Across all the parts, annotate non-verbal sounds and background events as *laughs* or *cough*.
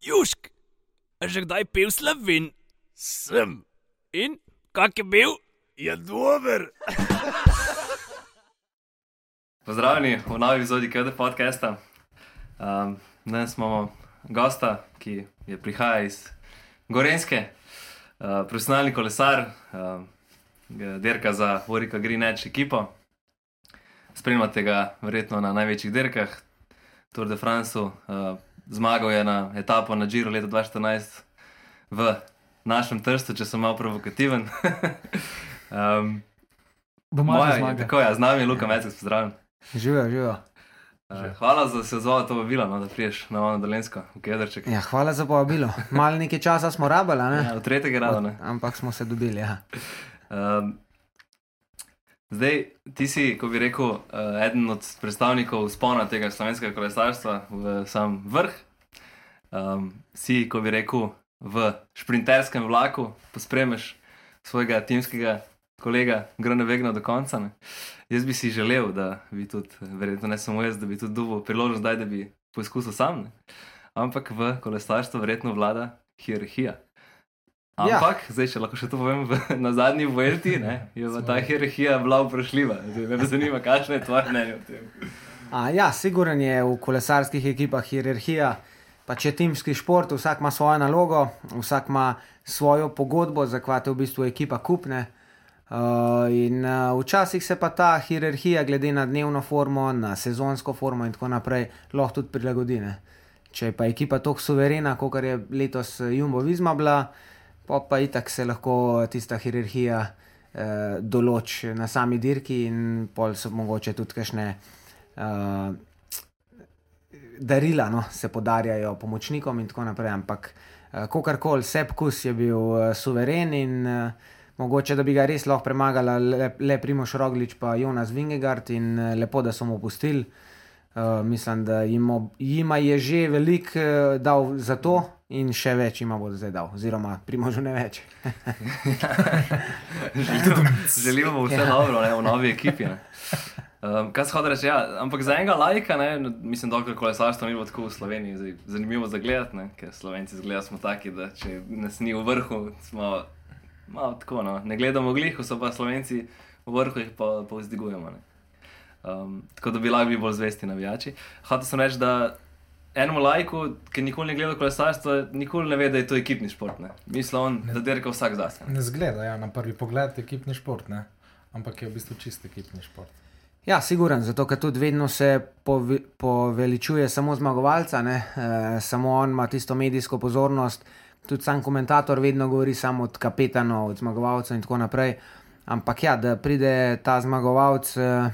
Južk, že kdaj pil slovin? Sem, In kak je bil? je dober. *laughs* Pozdravljeni v novi epizodi KD podcasta. Um, danes imamo gosta, ki je prihaja iz Gorenske, uh, profesionalni kolesar, uh, derka za Vorika Green Edge ekipo. Spremljate ga verjetno na največjih derkah, Tour de France. Uh, zmagal je na etapo na Giro leta 2014 v našem trstu, če sem malo provokativen. *laughs* um, Domača zmaga. Tako je, z nami je Luka Mecek, pozdravljen. Živijo, živijo. Uh, hvala, si se odzval to vabilo, no, da priješ na Ono Dolensko, v Kedrček. Ja, hvala za povabilo. Malo nekaj časa smo rabili, ne? Ja, od tretjega rada. Ne? ampak smo se dobili. Ja. Um, zdaj, ti si, ko bi rekel, uh, eden od predstavnikov spona tega slovenskega kolesarstva v sam vrh. Um, si, ko bi rekel, v šprinterskem vlaku, pospremeš svojega timskega kolega Grana Vegna do konca. Ne? Jaz bi si želel, da bi tudi, verjetno ne samo jaz, da bi tudi dobil priložnost, zdaj, da bi poskusil sam. Ne? Ampak v kolesarstvu verjetno vlada hierarhija. Ja. Ampak, ja. zdaj, če lahko še to povem, v, na zadnji ne, je ta hierarhija bila vprašljiva. Zdaj, me zanima, kakšno je tvoje mnenje o tem. A, ja, siguren je v kolesarskih ekipah hierarhija. Pa če je timski šport, vsak ima svojo nalogo, vsak ima svojo pogodbo, za katero v bistvu ekipa kupne. Uh, in uh, včasih se pa ta hierarhija, glede na dnevno formo, na sezonsko formo in tako naprej, lahko tudi prilagodi. Ne. Če je pa ekipa tako suverena, kot je letos Jumbo Visma bila, pa pa itak se lahko tista hierarhija eh, določi na sami dirki, in pol so mogoče tudi kakšne uh, darila, no, se podarjajo pomočnikom in tako naprej. Ampak, uh, kakorkoli, Sepkus je bil uh, suveren in uh, mogoče, da bi ga res lahko premagala le, le Primoš Roglič, pa Jonas Vingegard in uh, lepo, da so mu pustili. Uh, mislim, da jim, je že veliko uh, dal za to, in še več jima bo zdaj dal, oziroma primožu ne več. *laughs* Želimo mu vse ja. *laughs* dobro ne, v novi ekipi. Ne. Um, kaj se hoče reči? Ja, ampak za enega lajka, ne, mislim, dokler kolesarstvo ni bilo tako v Sloveniji, zdaj, zanimivo za gledati, ne, ker Slovenci zgleda smo taki, da če nas ni v vrhu, smo malo tako, no, ne gledamo glihu, so pa Slovenci v vrhu, jih pa, pa vzdigujemo. Ne. Um, tako da bi lahko bili bolj zvesti navijači. Hotel sem reči, da enemu lajku, ki nikoli ne gleda kolesarstva, nikoli ne ve, da je to ekipni šport. Ne. Misli on, da derka vsak zase. Ne zgleda, ja, na prvi pogled ekipni šport, ne? ampak je v bistvu čist ekipni šport. Ja, siguren, zato ker tudi vedno se povi, poveličuje samo zmagovalca, ne? e, samo on ima tisto medijsko pozornost. Tudi sam komentator vedno govori samo od kapetanov, od zmagovalcev in tako naprej. Ampak ja, da pride ta zmagovalec e,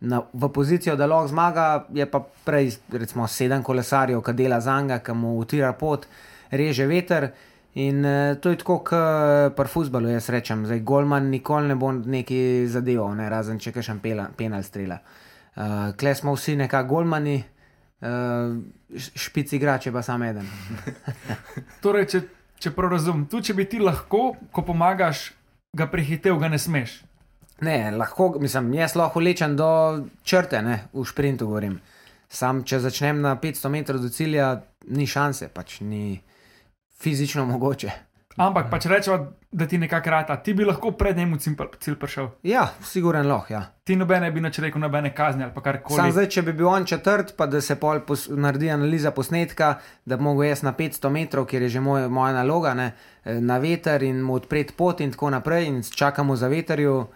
na, v pozicijo, da lahko zmaga, je pa prej, recimo, sedem kolesarjev, ki dela za njega, ki mu utira pot, reže veter. In uh, to je tako, kot pri futbalu, jaz rečem. Zdaj, Golman nikoli ne bo neki zadeval, ne, razen če kašem penal strela. Uh, Kle smo vsi nekako golmani, uh, špic igrače pa samo eden. *laughs* Torej, če, če prav razumem, tudi če bi ti lahko, ko pomagaš, ga prehitev, ga ne smeš. Ne, lahko, mislim, jaz lahko lečem do črte, ne, v sprintu govorim. Sam, če začnem na 500 metrov do cilja, ni šanse, pač ni fizično mogoče. Ampak pa če rečemo, da ti nekako rata, ti bi lahko pred njim v cilj pr- cilj prišel. Ja, siguren lahko, ja. Ti nobene bi nič rekel, nobene kazni ali karkoli. Sam zdaj, če bi bil on četrt, pa da se pol pos, naredi analiza posnetka, da bi mogel jaz na 500 metrov, kjer je že moj, moja naloga, ne, eh, na veter in mu odpreti pot in tako naprej, in čakamo za veterju,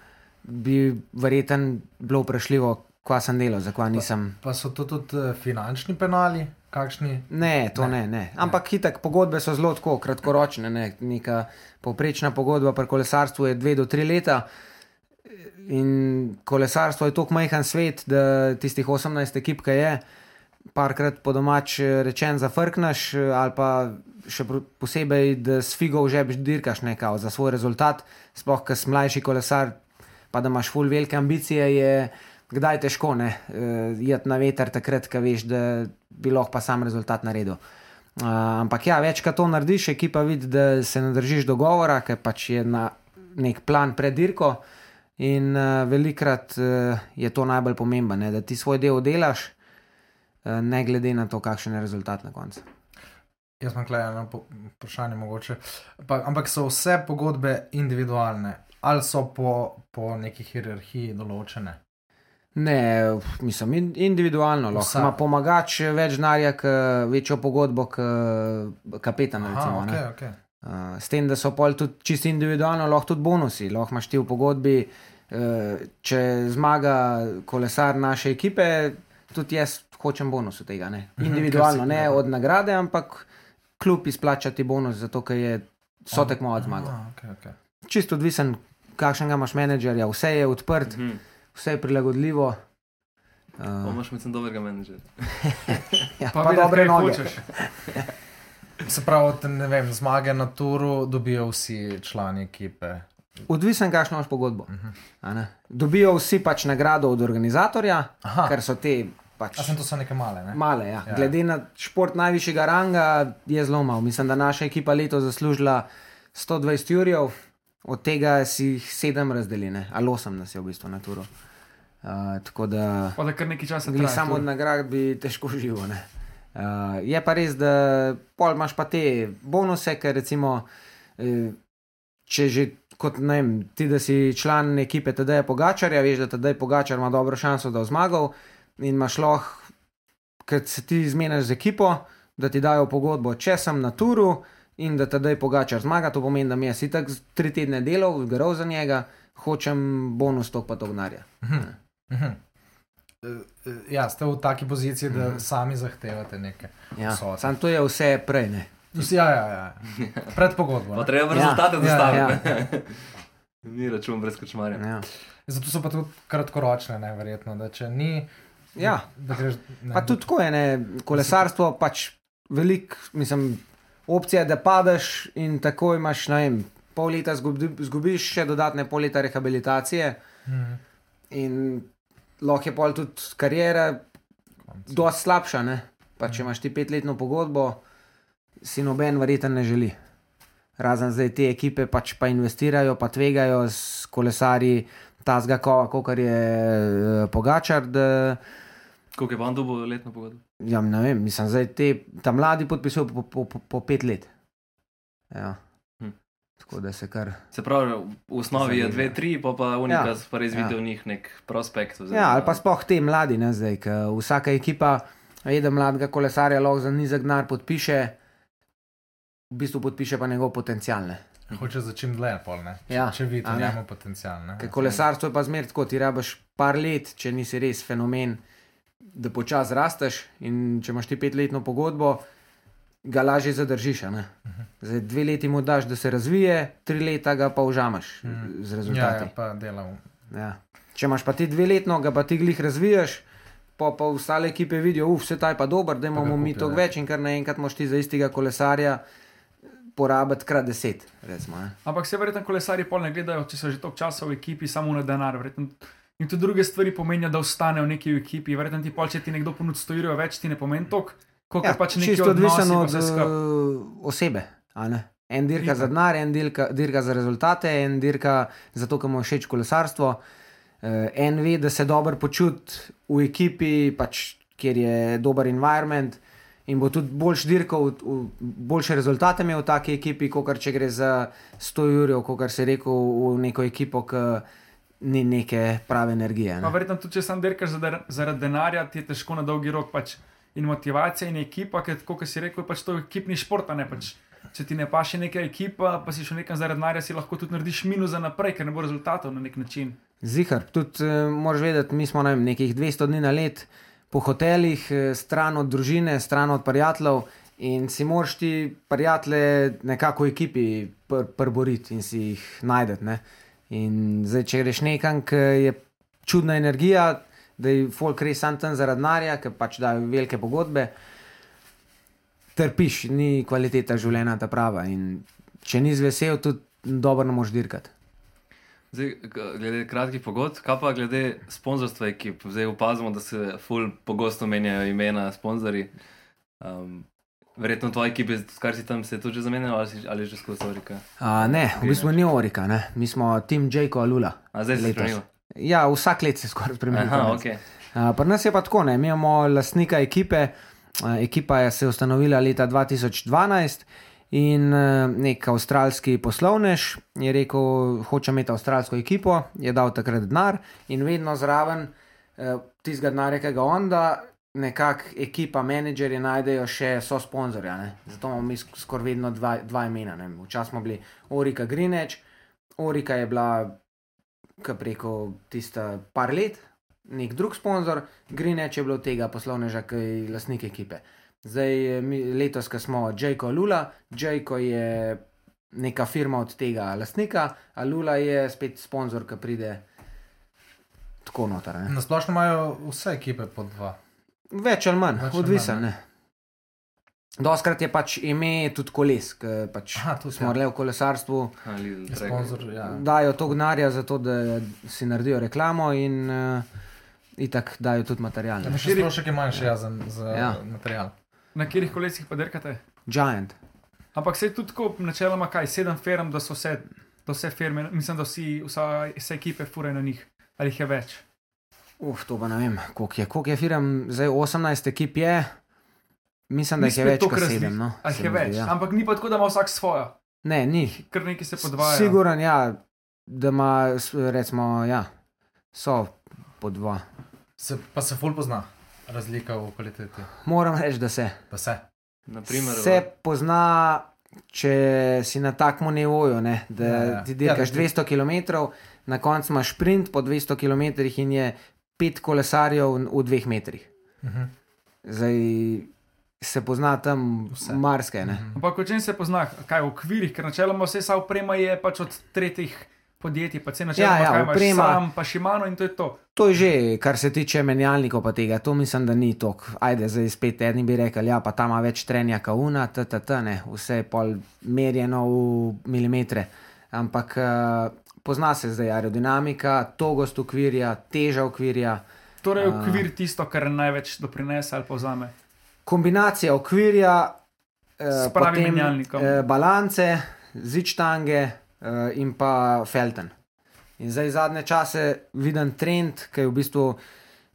bi verjeten bilo vprašljivo, kva sem delal, zakaj nisem. Pa so to tudi eh, finančni penali, kakšni? Ne, to ne, ne. Ampak hitek pogodbe so zelo tako kratkoročne. Ne. Neka povprečna pogodba pri kolesarstvu je dve do tri leta. In kolesarstvo je tako majhen svet, da tistih 18 ekip, ki je, parkrat po domač eh, rečen, zafrkneš, eh, ali pa še posebej, da s figo v žep dirkaš nekaj za svoj rezultat, sploh, ker si mlajši kolesar, pa da imaš full velike ambicije, je kdaj težko ne uh, iti na veter, takrat, ko veš, da bi lahko pa sam rezultat naredil. Uh, ampak ja, večkrat to narediš, ekipa vidi, da se ne držiš dogovora, ker pač je na nek plan pred dirko. In uh, velikrat uh, je to najbolj pomembno, ne, da ti svoj del delaš, uh, ne glede na to, kakšen je rezultat na koncu. Jaz imam tukaj eno vprašanje, mogoče. Pa, ampak so vse pogodbe individualne ali so po, po neki hierarhiji določene? Ne, mislim, in- individualno lahko. Ima pomagač več denarja, večjo pogodbo, kot kapetan. Recimo, Aha, ne. okay, okay. Uh, s tem, da so pol tudi čisto individualno, lahko tudi bonusi. Lahko imaš ti v pogodbi, uh, če zmaga kolesar naše ekipe, tudi jaz hočem bonus od tega. Ne? Individualno, ker si- ne ja. od nagrade, ampak kljub izplačati bonus, zato ker je so tekmovalec zmagal. Aha, okay, okay. Čisto odvisen, kakšnega imaš menedžerja, vse je odprt, Mhm. vse je prilagodljivo. Pa Uh, imaš med tem dobrega menedžerja. *laughs* ja, Pa, pa, pa dobre noge. *laughs* Se pravi, ne vem, zmage na turu dobijo vsi člani ekipe. Odvisen, kakšno imaš pogodbo. Mhm. a ne. Dobijo vsi pač nagrado od organizatorja, Aha. ker so te pač. A sem to so neke male, ne? Male, ja. Ja. Glede na šport najvišjega ranga je zelo malo. Mislim, da naša ekipa letos zaslužila 120 jurjev, od tega si jih 7 razdeline, ali 8 nas je v bistvu na turu. Uh, tako da Pa da kar nekaj časa traja. samo od nagrad bi težko živo. ne. Uh, je pa res, da pol imaš pa te bonuse, ker recimo, eh, če že kot ne vem, ti, da si član ekipe TD Pogačarja, veš, da TD Pogačar ima dobro šanso, da bo zmagal in imaš lahko, ker se ti zmeniš z ekipo, da ti dajo pogodbo, če sem na turu in da TD Pogačar zmaga, to pomeni, da mi jaz itak z- tri tedne delal, garov za njega, hočem bonus tok pa to gnarja. Mhm. Eh, eh, Ja, ste v taki poziciji, da sami zahtevate nekaj. Ja. Vsote. Sam to je vse prej. Ne? Ja, ja, ja. Pred pogodbo. Ne. treba Ja. rezultate Ja, dostaviti. *laughs* Ni račun brez kočmarja. Ja. Zato so pa tudi kratkoročne, ne, verjetno. Da če ni, Ja. da greš. Ne, Pa tudi tako je, ne? kolesarstvo pač velik, mislim, opcija, da padeš in tako imaš, ne vem, pol leta zgubi, zgubiš, še dodatne pol leta rehabilitacije Mhm. in lahko je pol tudi karijera dosti slabša, ne? Pa če imaš ti petletno pogodbo, si noben verjeten ne želi. Razen zdaj te ekipe pač pa investirajo, pa tvegajo s kolesarji tazga kova, kot je eh, Pogačar, da Koliko je pa on dobil letno pogodbo? Ja, ne vem, mislim, zdaj te, ta mladi podpisujejo po, po, po, po pet let. Ja. Hm. Tako da se kar. Se pravi, v osnovi je Zanimivo. dve, tri, pa pa unika, Ja. pa res Ja. videl v njih nek prospekt. oziroma- Ja, ali pa sploh te mladi, ne zdaj, ker vsaka ekipa da mladega kolesarja lahko za nizek denar podpiše, v bistvu podpiše pa njegov potencial. Ne? Hoče za čim dlje, pol, ne. Če, Ja, če vidi a v ne. njemu potencial. Ne. Ker kolesarstvo je pa zmer tako, ti rabiš par let, če nisi res fenomen, da počasi rasteš in če imaš ti petletno pogodbo, ga lažje zadržiš. a ne. Zdaj dve leti mu daš, da se razvije, tri leta ga pa užamaš Mhm. z Ja, rezultati. ja, pa delal. Ja. Če imaš pa ti dve letno, ga pa ti glih razvijaš, pa pa ostale ekipe vidijo, uf, vse ta je pa dober, da imamo mi kupijo, to ja. več in kar naenkrat moš ti za istega kolesarja porabiti krat deset. Recimo, ne. Ampak se verjetno kolesari pol ne gledajo, če so že toliko časa v ekipi, samo na denar. Verjetno, in tudi druge stvari pomenijo, da ostane v neki ekipi. Verjetno ti pol, če ti nekdo ponudi 100 jurjev več, ti ne pomeni toliko, kot ja, pač odnosi, odvisno od uh, osebe. En dirka Itak. za denar, en dirka, dirka za rezultate, en dirka zato, ker mu je všeč kolesarstvo. Uh, en ve, da se dobro počuti v ekipi, pač, kjer je dober environment. In bo tudi boljš dirkal, v- v- boljše rezultate imel v taki ekipi, kot če gre za 100 jurjev, kot se rekel, v neko ekipo, ki ni neke prave energije. Ne? verjetno tudi, če sam dirkaš zaradi denarja, ti je težko na dolgi rok. Pač. In motivacija in ekipa, ker kot si rekel, je pač to ekipni šport. Ne, pač. Če ti ne paše neka ekipa, pa si še nekam zaradi denarja, si lahko tudi narediš minus za naprej, ker ne bo rezultatov na nek način. Zihar, tudi uh, moraš vedeti, mi smo ne vem, nekih 200 dni na let po hotelih, eh, stran od družine, stran od prijateljev. In si moraš ti prijatelje nekako v ekipi pr prboriti in si jih najdete. In zdaj, če greš nekam, ki je čudna energija, da je folk res sam tam zaradi denarja, ker pač dajo velike pogodbe, trpiš, ni kvaliteta življenja ta prava. In če nisi vesel, tudi dobro ne moš dirkati. Zdaj, glede kratkih pogodb, kaj pa glede sponzorstva ekip? Zdaj opazimo, da se ful pogosto menjajo imena sponzorji. Um, verjetno tvoje ekipe, kar si tam se je tudi že zamenjalo ali, si- ali že skozi Orika. Uh, ne, v bistvu ni Orika, ne. mi smo tim Jayko Alula. A zdaj se je. Ja, vsak let se skoraj spremeni. Aha, konec. ok. Uh, pri nas je pa tako, ne, mi imamo lastnika ekipe, Uh, ekipa je se ustanovila leta 2012 in uh, nek avstralski poslovnež je rekel, hoče imeti avstralsko ekipo, je dal takrat denar in vedno zraven uh, tistega denarja, ki ga on da, nekako ekipa, menedžerji najdejo še so sponzorja. Ne? Zato imamo mi sk- skoraj vedno dva, dva imena. Včasih smo bili Orika Greenwich, Orika je bila, preko tista par let, nek drug sponzor, Greenwich je bil od tega poslovneža, ki je lastnik ekipe. Zdaj, eh, mi, letos, ko smo Jayko Lula, Jayko je neka firma od tega lastnika, a Lula je spet sponzor, ki pride tako noter. ne. Na splošno imajo vse ekipe po dva. Več ali manj, Več ali odvisen. manj, ne. Doskrat je pač ime tudi koles, ki pač Aha, tudi, smo ja. le v kolesarstvu, Ali. Sponzor, ja. dajo to denarja za to, da si naredijo reklamo in uh, itak dajo tudi material. Ja, še strošek je manjši ja, za, za Ja. material. Na katerih kolesih pa dirkate? Giant. Ampak se tudi tako, načeloma, kaj sedem firm, da so vse, da vse firme, mislim, da vsi, vsa, vse ekipe furajo na njih, ali jih je več. Uf, to pa ne vem, koliko je. Koliko je firm, zdaj 18 ekip je, mislim, da jih je več kot razlik. 7. No, jih je več. ja. Ampak ni pa tako, da ima vsak svojo, Ne, ni. ker nekaj se podvaja. Siguran, ja, da ima, recimo, ja, so po dva. Se, pa se ful pozna razlika v kvaliteti. Moram reči, da se. Pa se. Naprimer, Se pozna, če si na takem nivoju, ne, da Ja, ja, ja. ja. ti Ja, dirkaš da ti- ja, 200 km, na koncu imaš sprint po 200 km in je pet kolesarjev v dveh metrih. Mhm. Zdaj se pozna tam Vse. marsikaj. ne. Mhm. Ampak o čem se pozna, kaj v okvirih, ker načeloma vse sa oprema je pač od tretjih podjetij, pa se načeloma Ja, ja, oprema- sam, pa Šimano in to je to. To je že, kar se tiče menjalnikov, pa tega, to mislim, da ni tok. Ajde, zdaj spet eni bi rekli, ja, pa tam ima več trenja, kauna, ttt, ne, vse je pol merjeno v milimetre. Ampak uh, pozna se zdaj aerodinamika, togost okvirja, teža okvirja, Torej, okvir tisto, kar največ doprinese ali povzame. kombinacija okvirja, pravim menjalnikom. uh, balance, zičtange uh, in pa felten. In zdaj zadnje čase vidim trend, ki je v bistvu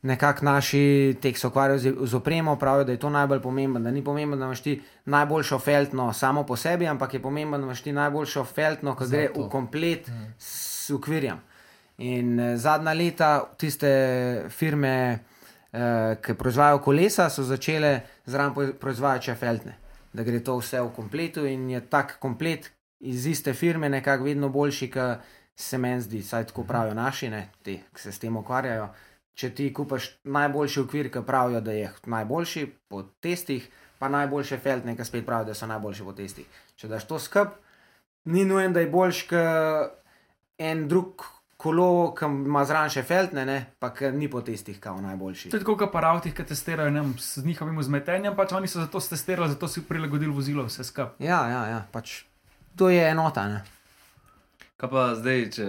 nekako naši, tek se ukvarjajo z, z opremo, pravijo, da je to najbolj pomembno. Da ni pomembno, da imaš ti najboljšo feltno samo po sebi, ampak je pomembno, da imaš ti najboljšo feltno, ki gre v komplet s okvirjem. In eh, zadnja leta tiste firme, eh, ki proizvajajo kolesa, so začele zraven pro- proizvajati še feltne. Da gre to vse v kompletu in je tak komplet iz iste firme nekako vedno boljši, kot se meni zdi, saj tako pravijo naši, ne, ti, ki se s tem ukvarjajo. Če ti kupaš najboljši okvir, ki pravijo, da je najboljši po testih, pa najboljše feltne, ki spet pravijo, da so najboljši po testih. Če daš to skup, ni nujen, da je boljši kot en drug kolo, ki ima zraven še feltne, ne, pa ki ni po testih kao najboljši. To je tako, kot pa avtih, ki testirajo ne, s njihovim vzmetenjem, pač oni so zato testirali, zato si prilagodili vozilo, vse skupaj. Ja, ja, ja, pač to je enota. Ne. Kaj pa zdaj, če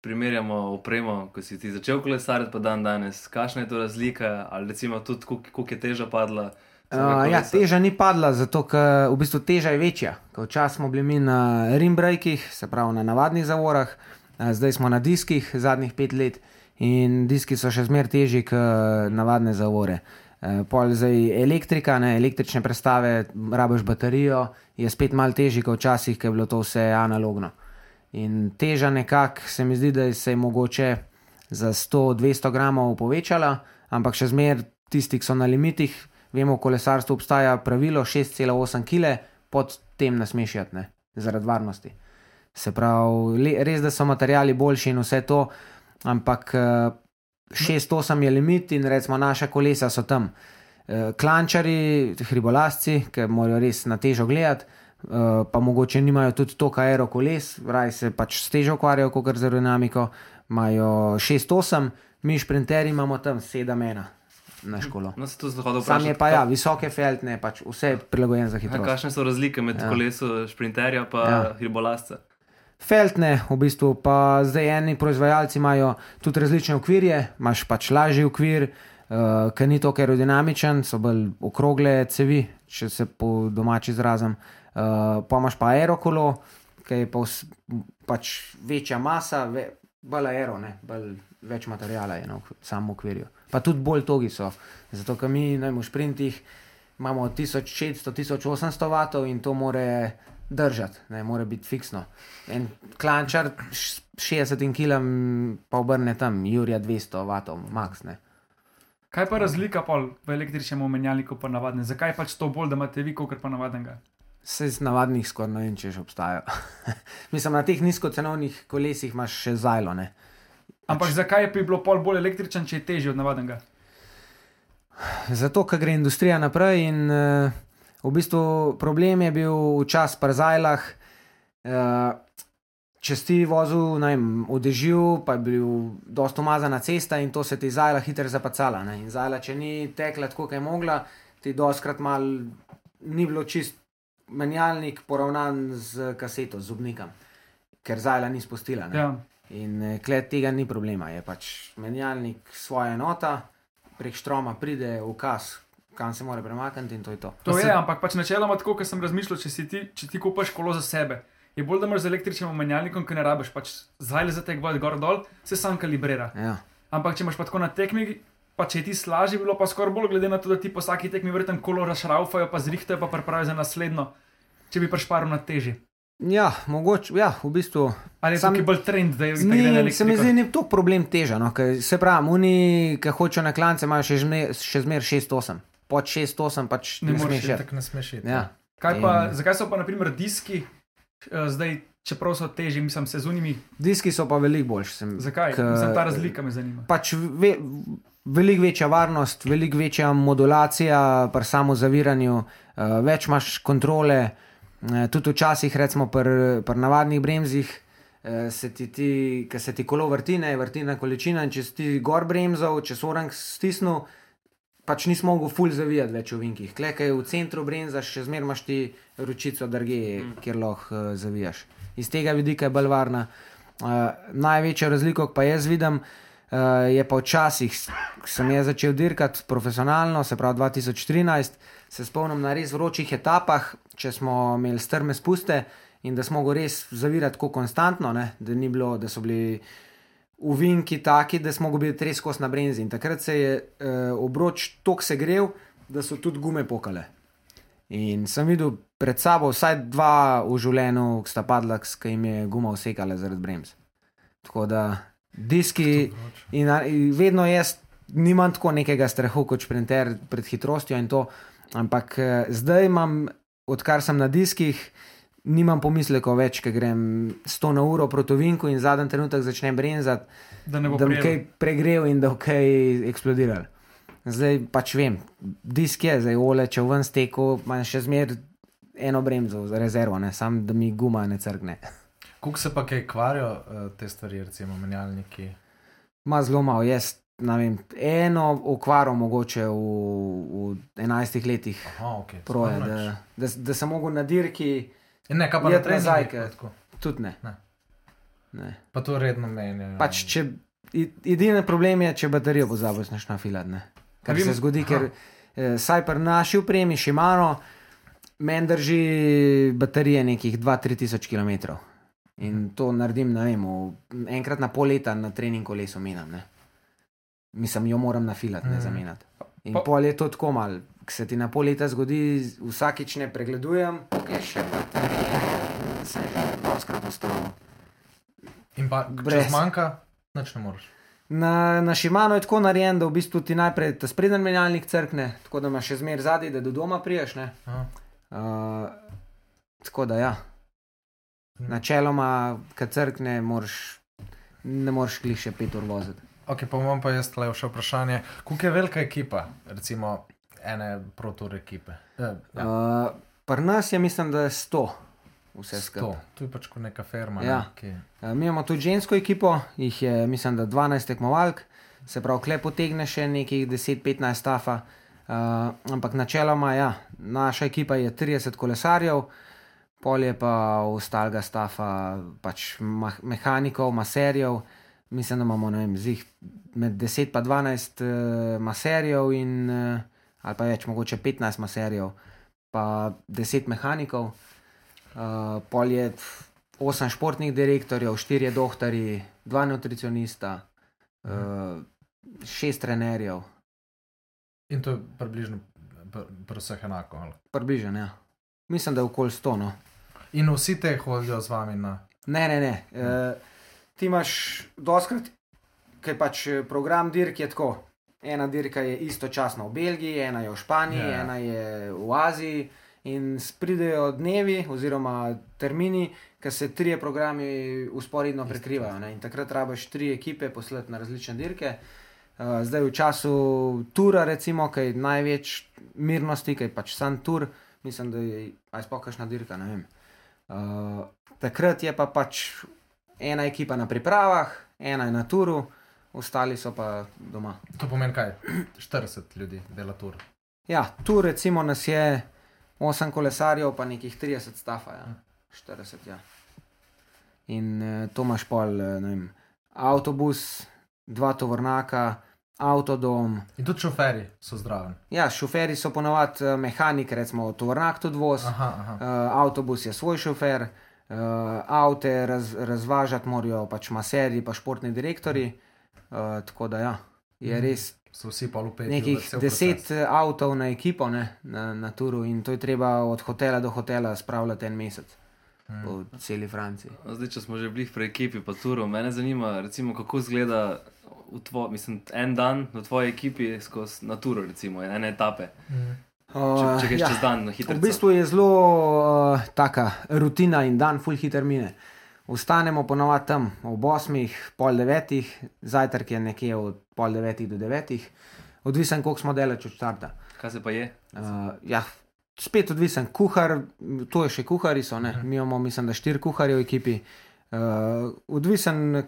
primerjamo opremo, ko si ti začel kolesariti, pa dan danes, kakšna je to razlika, ali recimo tudi, koliko koliko je teža padla? Uh, ja, teža ni padla, zato ker v bistvu teža je večja. Včasih smo bili mi na rimbrejkih, se pravi na navadnih zavorah, uh, zdaj smo na diskih zadnjih pet let in diski so še zmeraj težji kot navadne zavore. Uh, pol zdaj elektrika, ne, električne prestave, rabiš baterijo, je spet malo težji kot včasih, ker je bilo to vse analogno. In teža nekako se mi zdi, da se je mogoče za 100-200 gramov povečala, ampak še zmeraj tisti, ki so na limitih, vemo, v kolesarstvu obstaja pravilo 6,8 kg, pod tem jeti, ne, zaradi varnosti. Se pravi, le, res da so materiali boljši in vse to, ampak eh, 6,8 je limit in recimo naša kolesa so tam. Eh, Klančari, hribolasci, ki morajo res na težo gledati, eh, pa mogoče nimajo tudi toliko aerokoles, raj se pač s težo ukvarjajo, kot z aerodinamiko, imajo 6,8, mi šprinterji imamo tam 7,1 na školo. No, to Sam je pa ja, visoke feltne, pač vse je prilagojeno za hitrost. kakšne so razlike med Ja. kolesom šprinterja in Ja. hribolasca? Feltne, v bistvu, pa zdaj eni proizvajalci imajo tudi različne okvirje, imaš pač lažji okvir, uh, ki ni tako aerodinamičen, so bolj okrogle cevi, če se po domači izrazim. Uh, pa imaš pa aerokolo, ki je pa vs, pač večja masa, ve, bolj aero, ne, bolj več materijala je na ok- samem okvirju. Pa tudi bolj togi so, zato ker mi najmo v sprintih. imamo 1600-1800 vatov in to more držati, ne more biti fiksno. En klančar s 60 kg pa obrne tam, Jurija 200 vatov, max. Ne. Kaj pa razlika pol v električnem menjalniku pa navadnem? Zakaj pač to bolj, da imate vi, kot pa navadnega? Se z navadnih skoraj ne vem, če še obstajajo. *laughs* Mislim, na teh nizkocenovnih kolesih imaš še zajlo. Ne. Ampak zakaj bi bilo pol bolj električen, če je težji od navadnega? Zato, ker gre industrija naprej in uh, v bistvu problem je bil včas pri zajlah. Uh, če si vozil vem, v dežju, pa je bil dosta umazana cesta in to se ti zajla hitro zapacala. Ne? In zajla, če ni tekla tako, kot je mogla, ti doskrat mal ni bilo čist menjalnik poravnan z kaseto, z zubnikom, ker zajla ni spustila. Ne? Ja. In eh, kled tega ni problema, je pač menjalnik svoja enota, prek štroma pride ukaz, kam se mora premakniti in to je to. To Pa je, se- ampak pač načeloma tako, kot sem razmišljal, če, si ti, če ti kupaš kolo za sebe. Je bolj, da imaš z električnim menjalnikom, ki ne rabiš, pač zajle za tek vod gor dol, se sam kalibrira. Ja. Ampak če imaš pa tako na tekmi, pa če je ti slažje, bilo pa skoraj bolj glede na to, da ti po vsaki tekmi vrtem kolo rašraufajo, pa zrihtajo, pa pripravijo za naslednjo, če bi prišparil na teži. ja, mogoče, ja, v bistvu. Ali je Sam- to bolj trend, da je na Ni, se mi zdi, ni to problem teža. No, ker se pravi, oni, ki hočejo na klance, imajo še, žme- še zmer 6-8. Pod 6-8 pač Ne ne, moreš. Tako ne smeš iti. Ja. Kaj pa, In- zakaj so pa naprimer diski, eh, zdaj, čeprav so teži, mislim, se z unimi, Diski so pa veliko boljši. Sem, zakaj? K- Mislim, ta razlika me zanima. Pač ve, veliko večja varnost, veliko večja modulacija pri samozaviranju, uh, več imaš kontrole. Uh, tudi včasih, recimo pri, pri navadnih bremzih, uh, se ti, ti, ki se ti kolo vrti, ne vrti na količina. In če si ti gor bremzal, če so orang stisnil, pač nisi mogel ful zavijati več v vinkih. Klekaj v centru bremzaš, še zmeraj imaš ti ročico drge, mm. kjer lahko zavijaš. Iz tega vidika je bolj varna. Uh, največjo razliko pa jaz vidim, uh, je pa včasih, sem jaz začel dirkati profesionalno, se pravi 2013, se spomnim na res vročih etapah, če smo imeli strme spuste in da smo mogli res zavirati tako konstantno, ne, da, ni bilo, da so bili uvinki taki, da smo mogli biti res kos na brenzi. In takrat se je uh, obroč tok segrel, da so tudi gume pokale. In sem videl pred sabo vsaj dva v življenju, ki sta padla, ki jim je guma usekala zaradi bremz. Tako da diski in, in vedno jaz nimam tako nekega strahu kot šprinter pred hitrostjo in to, ampak eh, zdaj imam, odkar sem na diskih, nimam pomislekov več, ker grem 100 na uro proti vinku in zadnji trenutek začnem brenzati, Da ne bo da bi prijel. kaj pregreval in da bo kaj eksplodiral. Zdaj pač vem, disk je, zdaj ole, če ven steku, imam še zmer eno bremzo za rezervo, ne, sam da mi guma ne crkne. Kako se pa kaj kvarijo uh, te stvari, recimo menjalniki? Ma zelo malo, jaz vem, eno okvaro mogoče v, v 11 letih Aha, okay. proje, da, da, da sem mogel na dirki, ne, kaj pa na treningih nazaj, pa ke- tako? tudi ne. Ne. ne. Pa to redno menjajo. Pač, če, edini problem je, če baterijo pozabiš na šnafilat. ne. Kar A vi- se zgodi, Aha. ker eh, saj pri naši upremi Šimano, meni drži baterije nekih 2-3 tisoč km. In to naredim, ne vem, enkrat na pol leta na trening kolesu menjam. ne. Mislim, jo moram nafilati, ne Mhm. zamenjati. In Pa- pol je to tako mal, ko se ti na pol leta zgodi, vsakič ne pregledujem, je še baterije, se je doskrat ustavil. In pa, Brez. če zmanjka, nič ne moreš. Na, na Šimano je tako narejen, da v bistvu ti najprej ta spreden menjalnik crkne, tako da imaš še zmeraj zadnji, da do doma priješ. Aha. Uh, tako da ja. Načeloma, kad crkne, moraš, ne moreš klih še pet ur voziti. Ok, pa imam pa jaz tle še vprašanje. Kako je velika ekipa, recimo ene protur ekipe? Eh, ja, Uh, Pri nas je, mislim, da je 100 vse to. skupaj. Tu je pač kot neka ferma. Ja. Ne, ki... Uh, mi imamo tudi žensko ekipo, jih je, mislim, da 12 tekmovalk, se pravi, klep potegne še nekih 10-15 stafa. Uh, ampak načeloma, ja, naša ekipa je 30 kolesarjev, pol je pa ostalega stafa, pač mehanikov, maserjev. Mislim, da imamo vem, zih med 10 in 12 uh, maserjev, in, uh, ali pa več, mogoče 15 maserjev, pa 10 mehanikov. Uh, pol je pf, 8 športnih direktorjev, 4 doktori, 2 nutricionista, uh, 6 trenerjev. In to je približno pr, pr vseh enako. ali? približen. Ja. Mislim, da je okoli 100. No. In vsi te hodijo z vami na. Ne, ne, ne. E, ti imaš doskrat, ker pač eh, program dirk je tako. Ena dirka je istočasno v Belgiji, ena je v Španiji, Ja, ja. yeah. ena je v Aziji. In pridejo dnevi oziroma termini, ki se trije programi usporedno prekrivajo. Ne? In takrat rabiš tri ekipe poslati na različne dirke. Uh, zdaj v času tura, recimo, ki je največ mirnosti, ki je pač sam tur, mislim, da je aj spokašna dirka. ne vem. Uh, takrat je pa pač ena ekipa na pripravah, ena je na turu, ostali so pa doma. To pomeni kaj? 40 ljudi dela tur. Ja, tu recimo nas je 8 kolesarjev, pa nekih 30 stafa, ja. 40. Ja. In eh, to imaš pol, eh, ne vem, avtobus, dva tovornaka, avtodom. In tudi šoferji so zdravi. Ja, šoferji so ponovadi eh, mehaniki, recimo tovornak tudi voz, Aha, aha. uh, avtobus je svoj šofer, uh, avte raz, razvažati morajo pač maserji, pa športni direktori. Uh, tako da ja, je Mhm. res So vsi pa lupeti. nekih deset eh, avtov na ekipo ne, na, na turu in to je treba od hotela do hotela spravljati en mesec. Po celi Franciji. Zdaj, če smo že bili pri ekipi, pa turu, mene zanima, recimo, kako izgleda tvo, mislim, en dan v tvoji ekipi skozi na turu, recimo, ene etape. Če, Uh, če greš ja. čez dan na hitro. V bistvu je zelo uh, taka rutina in dan, full hiter mine. Vstanemo ponovadi tam ob 8, pol 9, zajtrk je nekje od pol 9 do 9, odvisen, koliko smo daleč od starta. Kaj se pa je? Uh, ja, spet odvisen, kuhar, to je še kuhari, so, ne? mi imamo, mislim, da štiri kuharje v ekipi. Uh, odvisen,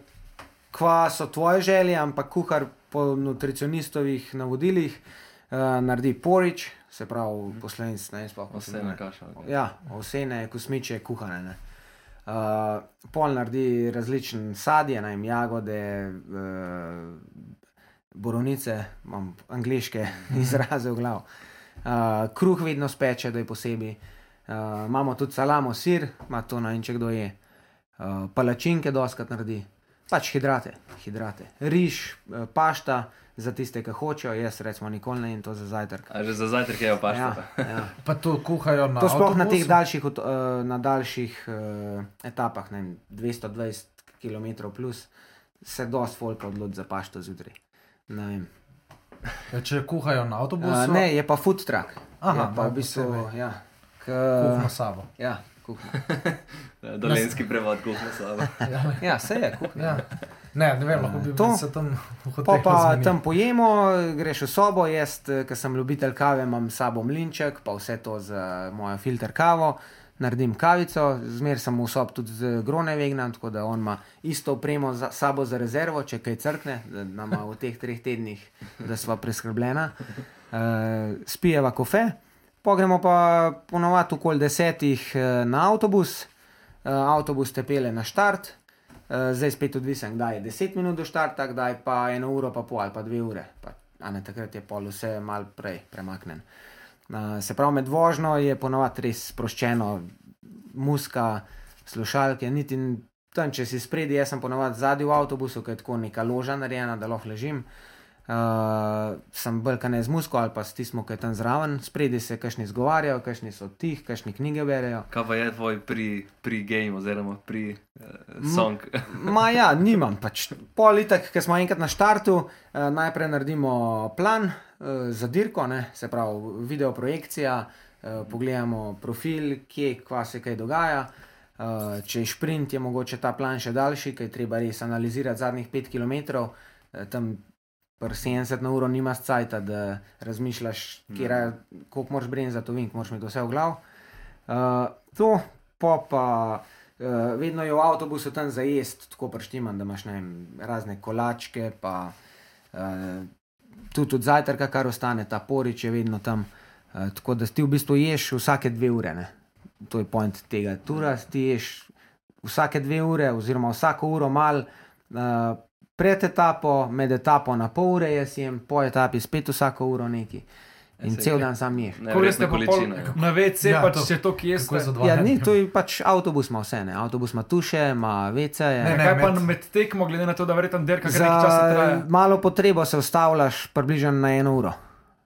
kva so tvoje želje, ampak kuhar po nutricionistovih navodilih uh, naredi porič, se pravi, poslovenc, ne vem, sploh kako se Vse na kašo. Ja, ovsene, kosmiče, kuhane. Ne. Uh, pol naredi različne sadje, ne vem, jagode, uh, borovnice, imam angliške *laughs* izraze v glavu. Uh, kruh vedno speče, da je posebej. Uh, imamo tudi salamo, sir, ima to na in če kdo je. Uh, palačinke doskrat naredi, pač hidrate, hidrate. Riž, uh, pašta za tiste, ki hočejo, jaz recimo nikoli ne in to za zajtrk. A že za zajtrk je pa Ja, pašta. *laughs* ja. Pa to kuhajo na. To sploh na teh daljših, eh, na daljših uh, etapah, ne vem, 220 km, plus, se dosti folka odloči za pašto zjutraj. Ne, vem. Ja, če kuhajo na avtobusu, uh, ne, je pa food truck. Aha, je pa v bistvu, posebej. ja, k, kuhno sabo. ja. *laughs* Dolenski prevod kuhno slabo. *laughs* Ja, se je kuhno. Ja. Ne, ne vem, lahko bi To. se tam v Pa zmenili. tam pojemo, greš v sobo, jaz, ker sem ljubitelj kave, imam s sabo mlinček, pa vse to za mojo filter kavo, naredim kavico, zmer sem v sob tudi z grone vegnan, tako da on ima isto opremo za sabo za rezervo, če kaj crkne, da nama v teh treh tednih, da sva preskrbljena. Uh, spijeva kofe, pogremo pa ponovadi okoli desetih eh, na avtobus, uh, avtobus te pele na štart. Uh, zdaj spet odvisen, kdaj je 10 minut do štarta, kdaj pa eno uro, pa pol ali pa dve ure. Pa, ne takrat je pol vse mal prej premaknen. Uh, se pravi, med vožnjo je ponovadi res sproščeno, muska, slušalke, niti tam, če si spredi, jaz sem ponovadi zadnji v avtobusu, ker je tako neka loža narejena, da lahko ležim. Uh, sem brkane z musko ali pa s tismo, ki je tam zraven, spredi se kašni zgovarjajo, kašni so tih, kašni knjige berejo. Kaj pa je tvoj pri, pri game oziroma pri uh, song? Ma ja, nimam pač. Politek, ki smo enkrat na štartu, eh, najprej naredimo plan eh, za dirko, ne, se pravi video projekcija, eh, pogledamo profil, kje, kva se kaj dogaja. Eh, če je sprint, je mogoče ta plan še daljši, ker je treba res analizirati zadnjih 5 km. Eh, tam pri 70 na uro nimaš cajt, da razmišljaš, koliko moraš brenzati, vink, moraš imeti vse v glavu. Uh, to pa pa. Uh, vedno je v avtobusu tam za jesti, tako prštiman, da imaš vem, razne kolačke, pa uh, tudi od zajtrka, kar ostane, ta porič je vedno tam. Uh, tako da ti v bistvu ješ vsake dve ure. Ne? To je point tega tura, ti ješ vsake dve ure, oziroma vsako uro mal. Uh, Pred etapo, med etapo na pol ure jaz jem, po etapi spet vsako uro neki. In cel dan sam ješ. Ko Neverjetna pa pol ja. na WC, Ja, ja, pač to- če to kje Kako je za ste. dva Ja, ni, to je pač avtobus ima vse, ne. avtobus ima tuše, ima vece. Ne, ne, Kaj pa med- med tekmo, glede na to, da verjetno derka kar nekaj časa traja. malo potrebo se ustavljaš približno na eno uro.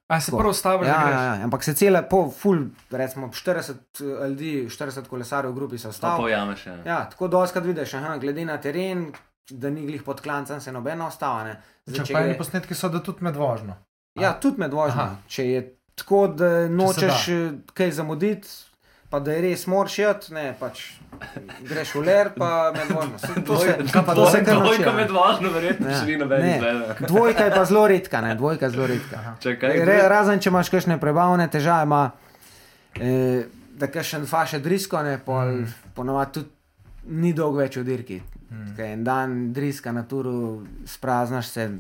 A se prav staviš, Ja, ja, greš? ja, ampak se cele, po full, recimo 40 ljudi, 40 kolesarjev v grupi se ustavi. pojameš. Ja. Ja, tako doskrat vidiš, aha, glede na teren, da ni glih pod klancem, se nobena ostava. ne. Zdaj, Če pa eni posnetki so, da tudi med vožnjo. Ja, tudi med vožnjo. Če je tako, da nočeš eh, kaj zamuditi, pa da je res moraš jet, ne, pač greš v ler, pa med vožnjo. To se, to se kar nauči. Dvojka med važno, verjetno Ja. še ni noben izgleda. Dvojka je pa zelo redka, ne, dvojka je zelo redka. Čakaj, Re, razen če imaš kakšne prebavne težave, ima, eh, da kakšen faše drisko, ne, pol, mm. ponovadi tudi ni dolgo več v dirki. Mm. En dan driska na turu, spraznaš se,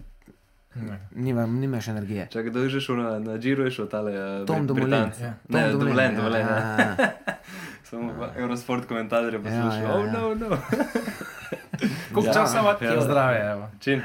nima, nimaš energije. Čakaj, da že šel na, na Giro, je šel tale uh, Tom Dumoulin. Britanc. Ja. Ne, Tom dovoljen, dovoljen. ja, Ja. ja, ja. *laughs* Samo v Eurosport komentarje poslušal. ja, Oh, ja. no, no. *laughs* Koliko Ja. časa ima? Ja. Zdravje, evo. Čin.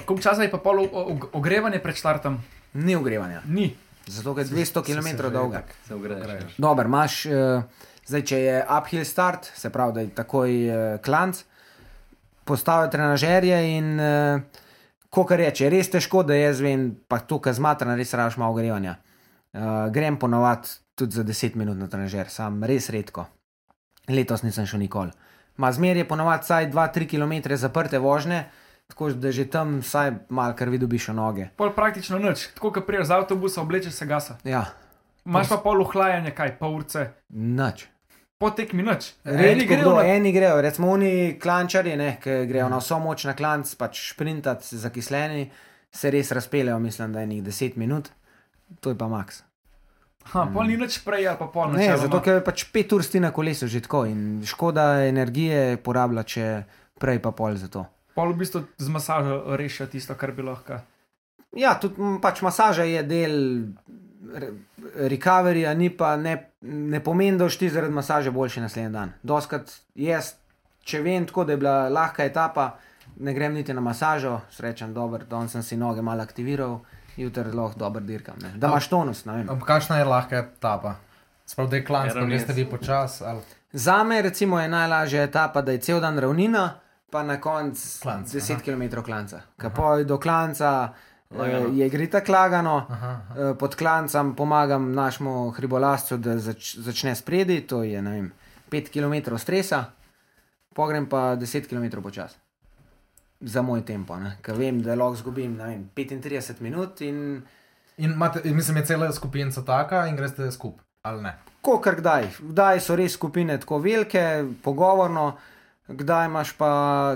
Koliko časa je pa pol ogrevanje pred štartom? Ni ogrevanja, Ni. Zato ker je 200 se km dolga. Greješ. Dober, imaš, uh, zdaj, če je uphill start, se pravi, da je takoj uh, klanc, postavijo trenažerje in uh, ko kar reče, je res težko, da jaz vem, pa to, kar zmatra, res raš malo ogrevanja. Uh, grem ponovadi tudi za 10 minut na trenažer, sam res redko. Letos nisem šel nikoli. Ma zmer je ponovadi vsaj 2-3 km zaprte vožnje, tako da že tam vsaj malo kar vidiš v noge. Pol praktično nič. Tako, kot priješ z avtobusa, oblečeš se gasa. Ja, Imaš pa pol uhlajanje, kaj, pol urce. nič. Po tekmi nič. Eni Redko grejo kdo, na- eni grejo, recimo oni klančari, ne, ki grejo na vso moč na klanc, pač sprintati zakisleni, se res razpeljejo, mislim, da je njih 10 minut, to je pa maks. Ha, pol ni nič prej, ali pa pol Ne, načeloma. zato ker je pač 5 ur sti na kolesu že tako in škoda energije porablja, če prej pa pol za to. Pol v bistvu z masažo rešijo tisto, kar bi lahko. Ja, tudi pač masaža je del re- recoveryja, ni pa ne, ne pomeni, da boš ti zaradi masaže boljši naslednji dan. Doskrat jaz, če vem tako, da je bila lahka etapa, ne grem niti na masažo, srečen, dober, danes sem si noge malo aktiviral, jutri lahko dober dirkam. Ne. Da imaš tonus, ne vem. Ampak Kakšna je lahka etapa? Sprav, da je klanc, pa Ravninski. greste vi počas. Ali... Za me recimo je najlažja etapa, da je cel dan ravnina, pa na koncu Klanc, 10 aha. km klanca. Kapoj do klanca eh, Lagano. je grita klagano. Aha, aha. Eh, Pod klancem pomagam našemu hribolascu, da zač, začne spredi, to je ne vem, 5 km stresa, pogrem pa 10 km počas. Za moj tempo, ker vem, da lahko zgubim vem, 35 minut in In imate, mislim, je cela skupina taka in greste skupaj, ali ne? ko kar kdaj. Kdaj so res skupine tako velike, pogovorno, kdaj imaš pa,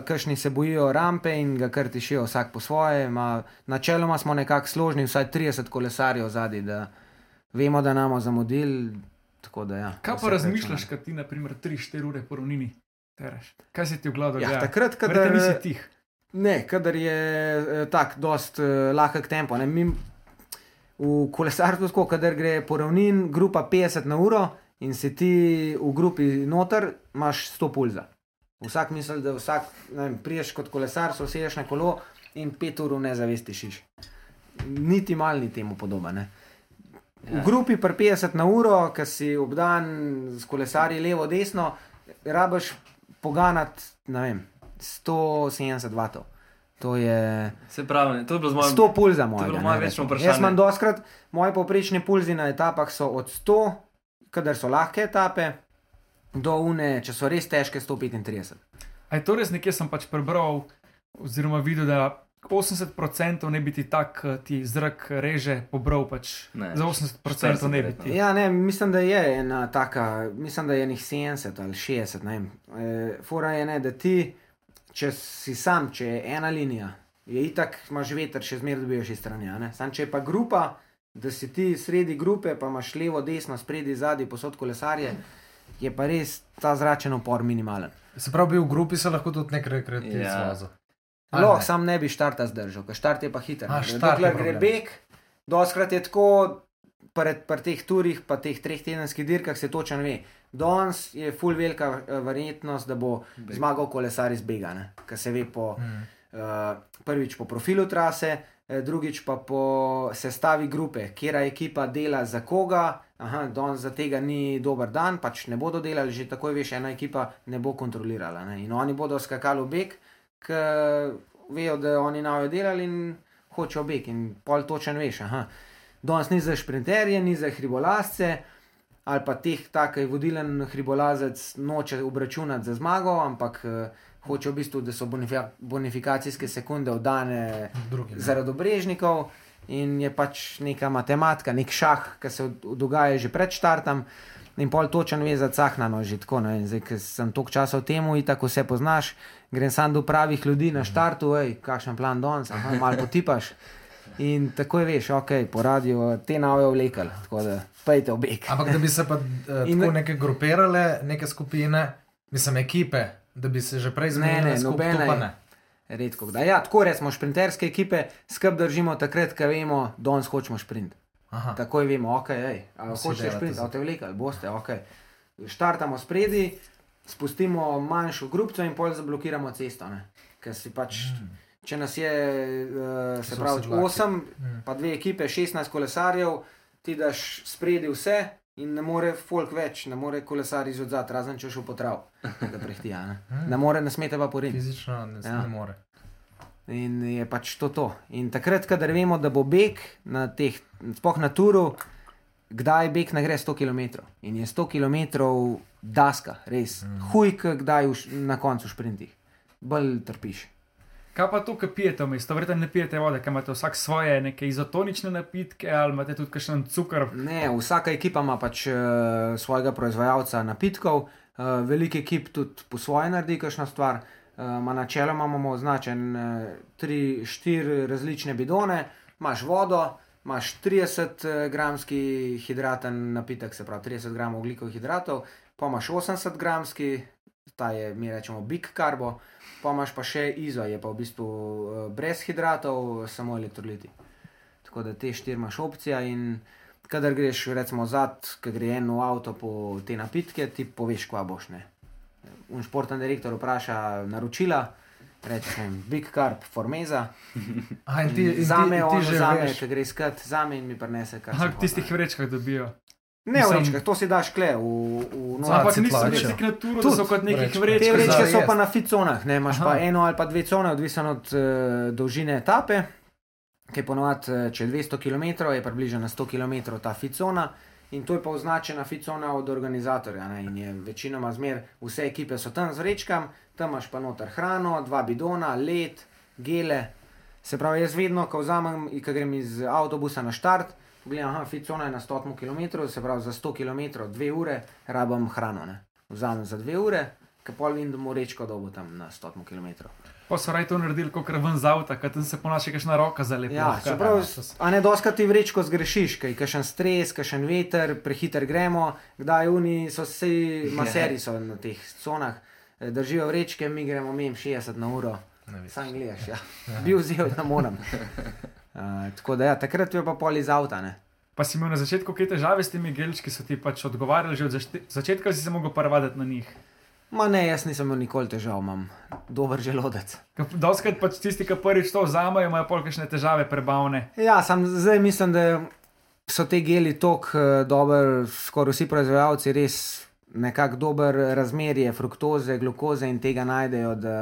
kakšni se bojijo rampe in ga kar tišijo vsak po svoje. Ma, načeloma smo nekako složni, vsaj 30 kolesarjev zadaj, da vemo, da nam. Tako da, ja, Kaj pa razmišljaš, kad ti, na primer, 3-4 ure po ravnini tereš? Kaj se ti v glavu Ja, dogaja? takrat, Verjetno kadar, nisi tih. ne, kadar je eh, tak, dost eh, lahek tempo. Ne, mi, v kolesarstvu, tako, kadar gre po ravnin, grupa 50 na uro in si ti v grupi noter, imaš 100 pulza. Vsak misli, da vsak, ne vem, priješ kot kolesar, se usedeš na kolo in 5 ur v nezavesti šiš. Niti mal ni temu podoben. V grupi pri 50 na uro, ki si obdan z kolesarji levo, desno, rabiš poganati, ne vem, 170 vatov. To je Se pravi, to je bilo z mojim. 100 pulza to je mojega. bilo ne, moje večno vprašanje. Jaz imam doskrat, moji povprečni pulzi na etapah so od 100, kadar so lahke etape, do une, če so res težke, 135. A je to res nekje sem pač prebral, oziroma videl, da 80% ne bi ti tak, eh, ti zrak reže, pobral pač. Ne, Za 80% ne bi ti. Ja, ne, mislim, da je ena taka, mislim, da je njih 70 ali 60. Ne vem. E, fora je ne, da ti, če si sam, če je ena linija, je itak, imaš veter, še zmeraj dobiš iz strani. a ne. Sam če je pa grupa, da si ti sredi grupe, pa imaš levo, desno, spredi, zadnji, posod kolesarje, je pa res ta zračen upor minimalen. Se pravi, v grupi se lahko tudi nek rekreativni Ja. zvozo. Lahko sam ne bi štarta zdržal, ker štart je pa hiter. A, Dokler gre beg, doskrat je tako, pred, pred teh turih, pa teh treh tedenskih dirkah se točno ve. Danes je full velika eh, verjetnost, da bo Beg. zmagal kolesar iz Bega, ker se ve po, Mm. uh, prvič po profilu trase, drugič pa po sestavi grupe, kera ekipa dela za koga. Aha, danes za tega ni dober dan, pač ne bodo delali, že takoj veš, ena ekipa ne bo kontrolirala. Ne? In oni bodo skakali v beg, ker vejo, da oni navajo delali in hočejo beg. In pol točen veš. Aha. Danes ni za šprinterje, ni za hribolasce. Ali pa teh, tako je vodilen hribolazec, noče obračunati za zmago, ampak uh, hoče v bistvu, da so bonifika bonifikacijske sekunde oddane Drugim. zaradi obrežnikov. In je pač neka matematika, nek šah, ki se dogaja že pred štartom. In pol točen ve za cahnano, že tako. No. In Zdaj, ker sem toliko časa v tem, in tako vse poznaš, grem sam do pravih ljudi na štartu, ej, kakšen plan danes, malo potipaš. In takoj veš, ok, po radiju te nove vlekel, tako da pejte obek. Ampak da bi se pa uh, In tako ne- neke grupirale, neke skupine, mislim, ekipe, da bi se že prej Ne, zmenili, ne, nobene. pa ne. Redko kdaj. Ja, tako recimo šprinterske ekipe skrb držimo takrat, ko vemo, danes hočemo šprint. Aha. Takoj vemo, ok, ej, a Vsi hočete delate šprint, za- a te vlekli, boste, ok. Štartamo spredi, spustimo manjšo grupco in pol zablokiramo cesto. Ne? Ker si pač, mm. če nas je, uh, se pravi, sedlaki. 8, Mm. pa dve ekipe, 16 kolesarjev, ti daš spredi vse. In ne more folk več, ne more kolesar izodzati, razen če šel po trav, *laughs* da prehtija. Ne, ne more, ne smete pa poriti. Fizično ne, Ja. ne more. In je pač to to. In takrat, kadar vemo, da bo beg na teh, spoh na turu, kdaj beg ne gre 100 km. In je 100 km daska, res. Mm. Huj, ke kdaj v, na koncu šprintih. Bolj trpiš. Kaj pa to, kar pijete vmes? To verjetno ne pijete vode, kaj imate vsak svoje neke izotonične napitke ali imate tudi kakšen cukor. Ne, vsaka ekipa ima pač uh, svojega proizvajalca napitkov, uh, veliko ekip tudi po svoje naredi kakšno stvar. Uh, ma načeloma imamo označen uh, tri, štiri različne bidone, imaš vodo, imaš 30 gramski hidraten napitek, se pravi 30 gramov oglikovih hidratov, pa imaš 80 gramski, ta je, mi rečemo, big carbo, pa imaš pa še izo, je pa v bistvu uh, brez hidratov, samo elektroliti. Tako da te štiri imaš opcija in kadar greš, recimo, zad, ki gre en v avto po te napitke, ti poveš, kva boš ne. Un športni direktor vpraša naročila, vem, Big Carp, Formeza. Aha, in ti, in ti, Zame, in on ti že zame, veš. ki gre skat, zame in mi prenese kar. Sem v tistih vrečkah dobijo. Ne, Mislim- vrečke, to si daš kle v, v noč. Za- Ampak niso na turu, da Tudi so kot nekih vrečke. Te vrečk. vrečke so pa na ficonah, ne, imaš Aha. pa eno ali pa dve cone, odvisno od uh, dolžine etape, ki je ponovadi, eh, če je 200 km, je približno na 100 km ta ficona. In to je pa označena ficona od organizatorja. Ne? In je večinoma zmer, vse ekipe so tam z vrečkam, tam imaš pa noter hrano, dva bidona, led, gele. Se pravi, jaz vedno, ko vzamem, ko grem iz avtobusa na štart, pogledam, aha, ficona je na 100 km, se pravi za 100 km, dve ure, rabim hrano. Ne? Vzamem za dve ure, ki pol vidim, da mu rečko dobo tam na 100 km. Pa so raj to naredili, kot ven z avta, ker tam se ponaša kakšna roka zalepi. Ja, čeprav, a ne doskrat ti vrečko zgrešiš, kaj kakšen stres, kakšen veter, prehiter gremo, kdaj oni so vsi *laughs* maseri so na teh conah, eh, držijo vrečke, mi gremo mem 60 na uro. Sam gledaš, ja. *laughs* Bil vzel, da moram. Uh, tako da ja, takrat je pa pol iz avta, ne. Pa si imel na začetku kaj težave s temi gelčki, so ti pač odgovarjali že od začetka, si se mogel prvaditi na njih. Ma ne, jaz nisem imel nikoli težav, imam dober želodec. Doskrat pač tisti, ki prvič to vzamajo, imajo pol kakšne težave prebavne. Ja, sam zdaj mislim, da so te geli tako uh, dober, skoraj vsi proizvajalci res nekako dober razmerje fruktoze, glukoze in tega najdejo, da,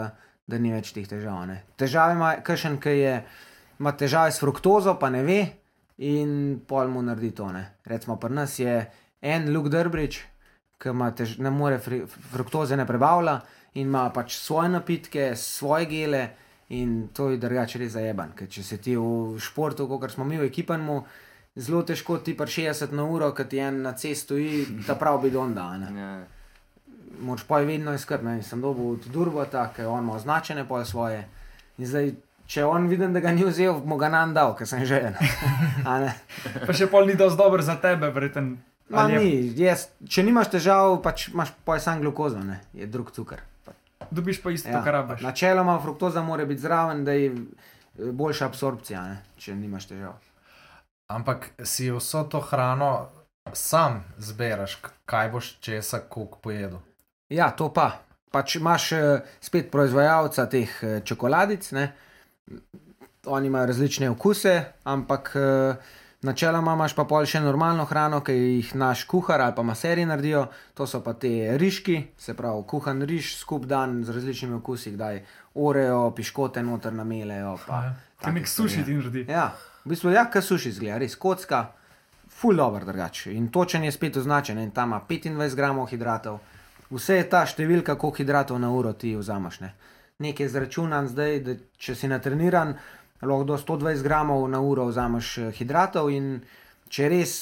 da ni več teh težav. Ne. Težave ima kakšen, ki je, ima težave s fruktozo, pa ne ve in pol mu naredi to. Ne. Recimo pri nas je en Luke Drbrič, ki tež, ne more fri, fruktoze ne prebavlja in ima pač svoje napitke, svoje gele. In to je drugače res zajeban, ker če se ti v športu, kot smo mi v ekipanju, zelo težko ti pa 60 na uro, ki ti en na cestu stoji, ta prav bidon da. ne. Ja. Moč pa je vedno iskati, ne, in sem dobil od Durbota, ker on ima označene pol svoje. In zdaj, če on vidim, da ga ni vzel, mu ga nam dal, ker sem že en. *laughs* A ne? Pa še pol ni dovolj dober za tebe, verjeten. Ma je- ni, jaz, če nimaš težav, pač imaš pa je sam glukoza, ne, je drug cukor. Dobiš pa isto, Ja, kar rabiš. načeloma fruktoza mora biti zraven, da je eh, boljša absorpcija, ne, če nimaš težav. Ampak si vso to hrano sam zberaš, kaj boš česa, koliko pojedel. Ja, to pa. Pač imaš eh, spet proizvajalca teh eh, čokoladic, ne? Oni imajo različne okuse, ampak eh, Načeloma imaš pa pol še normalno hrano, ki jih naš kuhar ali pa maseri naredijo, to so pa te riški, se pravi kuhan riž, skup dan z različnimi okusi, kdaj orejo, piškote noter namelejo. Pa, Kaj nek suši ti naredi. Ja, v bistvu ja, kaj suši zgleda, res kocka, full dobro drugače. In točen je spet označen, in tam ima 25 gramov hidratov. Vse je ta številka, koliko hidratov na uro ti vzameš. Ne. Nekaj zračunam zdaj, da če si natreniran, lahko do 120 gramov na uro vzameš eh, hidratov in če je res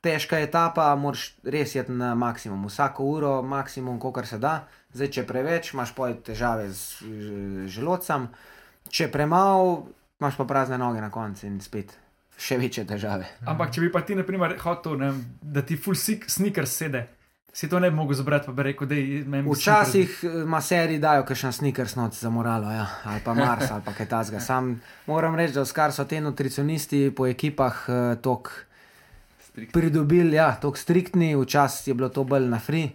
težka etapa, moraš res jeti na maksimum, vsako uro maksimum, kolikor se da. Zdaj, če preveč, imaš pa težave z ž- želodcem, če premalo, imaš pa prazne noge na koncu in spet še večje težave. Ampak če bi pa ti, na primer, hotel, ne, da ti full sik, sneaker sede, si to ne bi mogel zbrati, pa bi rekel, da je meni. Včasih eh, maseri dajo kakšen sneakers noč za moralo, ja. ali pa Mars, ali pa kaj tasga. *laughs* Sam moram reči, da skar so te nutricionisti po ekipah uh, tok pridobili, ja, tok striktni, včasih je bilo to bolj na free.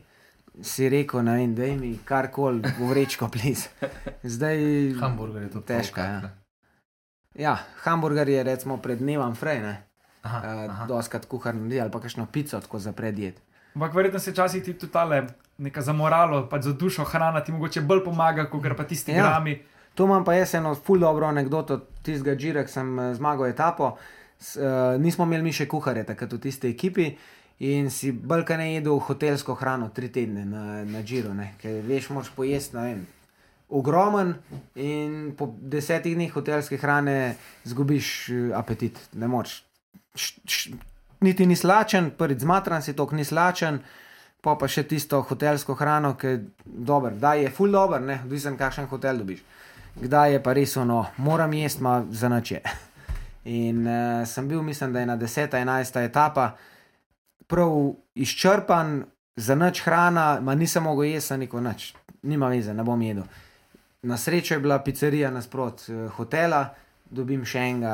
Si rekel, ne vem, da mi karkoli v vrečko pliz. Zdaj Hamburger je to Težka, ja. Ja, hamburger je recimo pred dnevom frej, ne. Aha, Uh, aha. Doskrat kuhar naredi ali pa kakšno pico tako za predjed. Ampak verjetno se včasih ti tudi tale neka za moralo, pa za dušo hrana ti mogoče bolj pomaga, kot pa tisti Ja. grami. To imam pa jaz eno ful dobro anegdoto, tistega Džira, ki sem eh, zmagal etapo. S, uh, nismo imeli mi še kuharja, takrat v tisti ekipi. In si brka ne jedel hotelsko hrano tri tedne na, na Džiru, ne. ker veš, moraš pojesti, ne vem, ogromen in po desetih dneh hotelske hrane zgubiš eh, apetit, ne moreš. Niti ni slačen, prvi zmatran si tok, ni slačen, pa pa še tisto hotelsko hrano, ki je dober, da je full dober, ne, odvisen kakšen hotel dobiš. Kdaj je pa res ono, moram jesti, ma za noč je. *laughs* In uh, sem bil, mislim, da je na 10. 11. etapa, prav izčrpan, za noč hrana, ma nisem mogel jesti, neko noč, nima veze, ne bom jedel. Na srečo je bila pizzerija nasprot eh, hotela, dobim še enega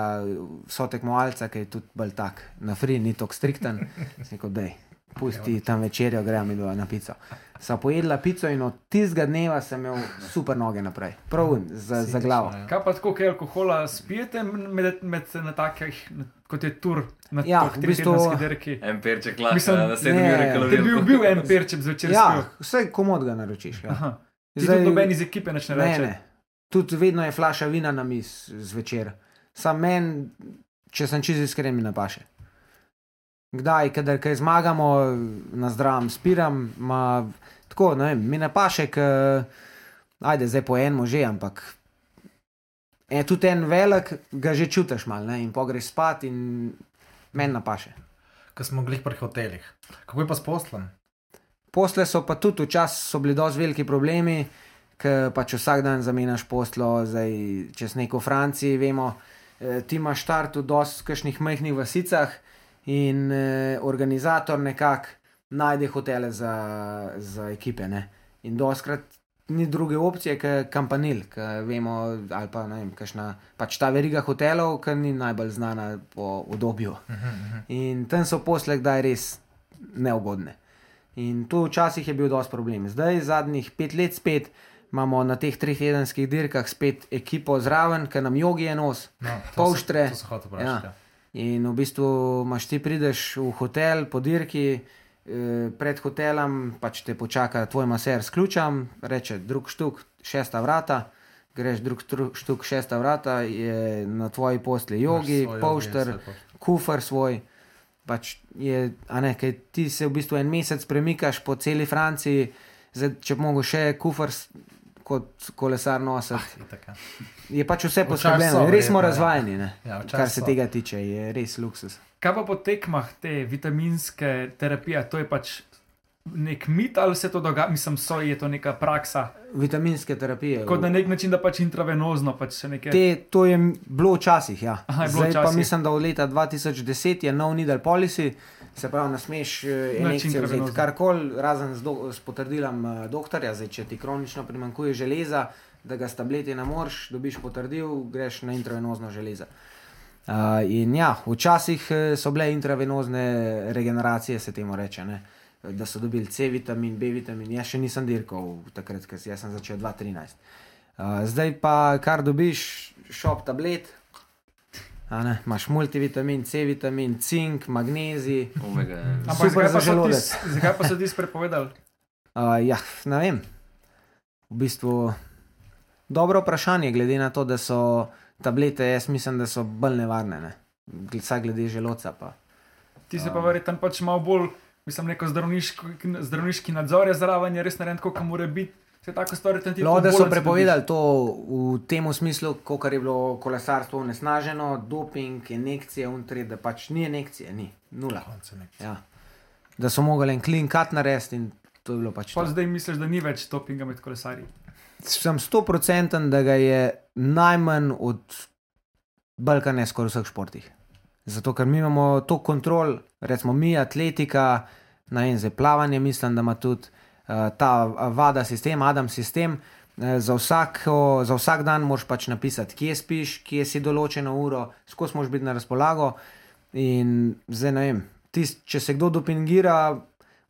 so tekmovalca, ki je tudi bolj tak, na fri, ni tako strikten. Sem rekel, dej, pusti tam večerjo, gremo mi dva na pico. Sva pojedla pico in od tistega dneva sem imel super noge naprej, prav za, za glavo. Ja. Kaj pa tako, kaj alkohola spijete med, med na takih, kot je tur na Ja, teh v bistvu- dirki? En perček Mislim, na 7 ne, ure Te kalorij. bil, bil en perček zvečer Ja, vse komod ga naročiš. Ja. Aha. Ti tudi noben iz ekipe ne ne, reče. ne. Tudi vedno je flaša vina na mis zvečer. Sam meni, če sem čisto iskren, mi napaše. Kdaj, kadar kaj zmagamo, na zdravem spiram, ma, tako, ne vem, mi napaše, k, ajde, zdaj po enem že, ampak je tudi en velik, ga že čutiš mal, ne, in pogreš spat in meni napaše. Ko smo glih pri hotelih. Kako je pa s poslom? Posle so pa tudi včasih so bili dosti veliki problemi, ker pač vsak dan zamenjaš poslo, zdaj čez neko Francijo, vemo, eh, ti imaš štart v dosti kakšnih majhnih vasicah in eh, organizator nekako najde hotele za, za ekipe. Ne? In doskrat ni druge opcije, kot kampanil, ki vemo, ali pa ne vem, kakšna pač ta veriga hotelov, ki ni najbolj znana po obdobju. In tam so posle kdaj res neugodne. In tu včasih je bil dosti problem. Zdaj, zadnjih pet let spet imamo na teh treh tedenskih dirkah spet ekipo zraven, ki nam jogi je nos. No, Polštre. se- vprašati. Ja. In v bistvu imaš ti prideš v hotel po dirki, eh, pred hotelom pač te počaka tvoj maser s ključem, reče drug štuk, šesta vrata. Greš drug štuk, šesta vrata, je na tvoji posli jogi, polšter, kufr svoj. Pač je, ne, ti se v bistvu en mesec premikaš po celi Franciji, zdaj, če bi mogel še kufr kot kolesar nositi. Ja. Je pač vse poskrbljeno, res smo ja. razvajeni, ne, Ja, kar se so. tega tiče, je res luksus. Kaj pa po tekmah te vitaminske terapije, to je pač nek mit ali se to dogaja, mislim, so je to neka praksa, Vitaminske terapije. kot na nek način, da pač intravenozno pač se nekaj. Te, to je bilo včasih, ja. Aha, je bilo Zdaj pa včasih. mislim, da od leta 2010 je nov needle policy, se pravi, ne smeš eh, injekcije vzeti karkoli, razen z, do, s potrdilom eh, doktorja. Zdaj, če ti kronično primankuje železa, da ga s tableti ne moreš, dobiš potrdil, greš na intravenozno železo. Uh, in ja, včasih so bile intravenozne regeneracije, se temu reče, ne? da so dobili C vitamin, B vitamin. Jaz še nisem dirkal takrat, ker sem začel 2013. Uh, zdaj pa, kar dobiš, šop tablet, a ne, imaš multivitamin, C vitamin, cink, magnezij. Omega. Ampak Super zakaj za pa, tis, zakaj pa so ti prepovedali? *laughs* Uh, ja, ne vem. V bistvu dobro vprašanje, glede na to, da so tablete, jaz mislim, da so bolj nevarne. Ne? Vsaj glede želodca. Pa. Ti se pa verjetno pač malo bolj, mislim, neko zdravniški, zdravniški nadzor je zraven, je res narejen, kot mora biti. Se tako stvari tam ti Lo, da po so prepovedali to v tem smislu, kot je bilo kolesarstvo onesnaženo, doping, injekcije, untri, da pač ni injekcije, ni nula. Ja. Da so mogli en clean cut narediti in to je bilo pač. Pa to. zdaj misliš, da ni več dopinga med kolesarji. Sem stoprocenten, da ga je najmanj od Balkane skoraj vseh športih. Zato, ker mi imamo to kontrol, recimo mi, atletika, na en zdaj plavanje, mislim, da ima tudi ta vada sistem, Adam sistem. eh, Za, vsako, za vsak dan moraš pač napisati, kje spiš, kje si določeno uro, skozi moraš biti na razpolago. In zdaj ne vem, tist, če se kdo dopingira,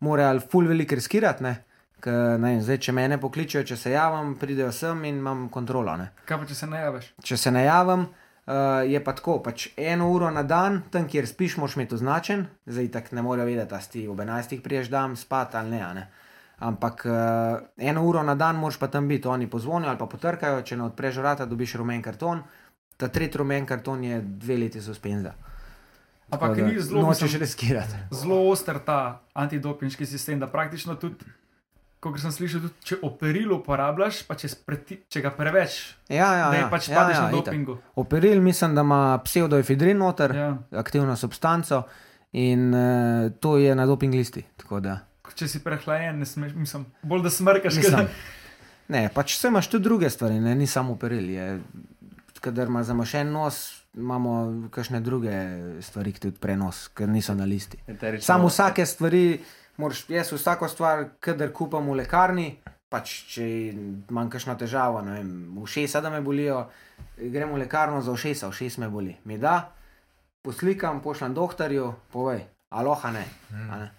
mora ali ful veliko riskirati. Ne? Ker, ne vem, zdaj, če me pokličejo, če se javim, pridejo sem in imam kontrolo. Ne? Kaj pa če se ne javiš? Če se ne javim, uh, je pa tako, pač eno uro na dan, tam kjer spiš, moraš imeti označen, zdaj tako ne morejo vedeti, da si ob 11. priješ dan spat ali ne. ne. Ampak uh, eno uro na dan moraš pa tam biti, oni pozvonijo ali pa potrkajo, če ne odpreš vrata, dobiš rumen karton. Ta tretji rumen karton je dve leti suspenza. Ampak ni zelo, Nočeš riskirati. zelo oster ta antidopinški sistem, da praktično tudi, kot sem slišal, tudi če operil uporabljaš, pa če, spreti, če ga preveč, Ja, ja, da ja, je pač ja, padeš ja, na itak. dopingu. Operil mislim, da ima pseudoefidrin noter, ja. Ja. aktivno substanco in uh, to je na doping listi. tako da. Če si prehlajen, ne smeš, mislim, bolj da smrkaš, Mislim, ne, pač vse imaš tudi druge stvari, ne, ni samo peril. Je, kadar ima zamašen nos, imamo kakšne druge stvari, ki tudi prenos, ker niso na listi. Eterično- Samo vsake stvari, moraš, jaz vsako stvar, kadar kupam v lekarni, pač če imam kakšno težavo, ne vem, ušesa, da me bolijo, grem v lekarno za ušesa, ušes me boli. Mi da, poslikam, pošljem doktorju, povej, aloha ne. a ne.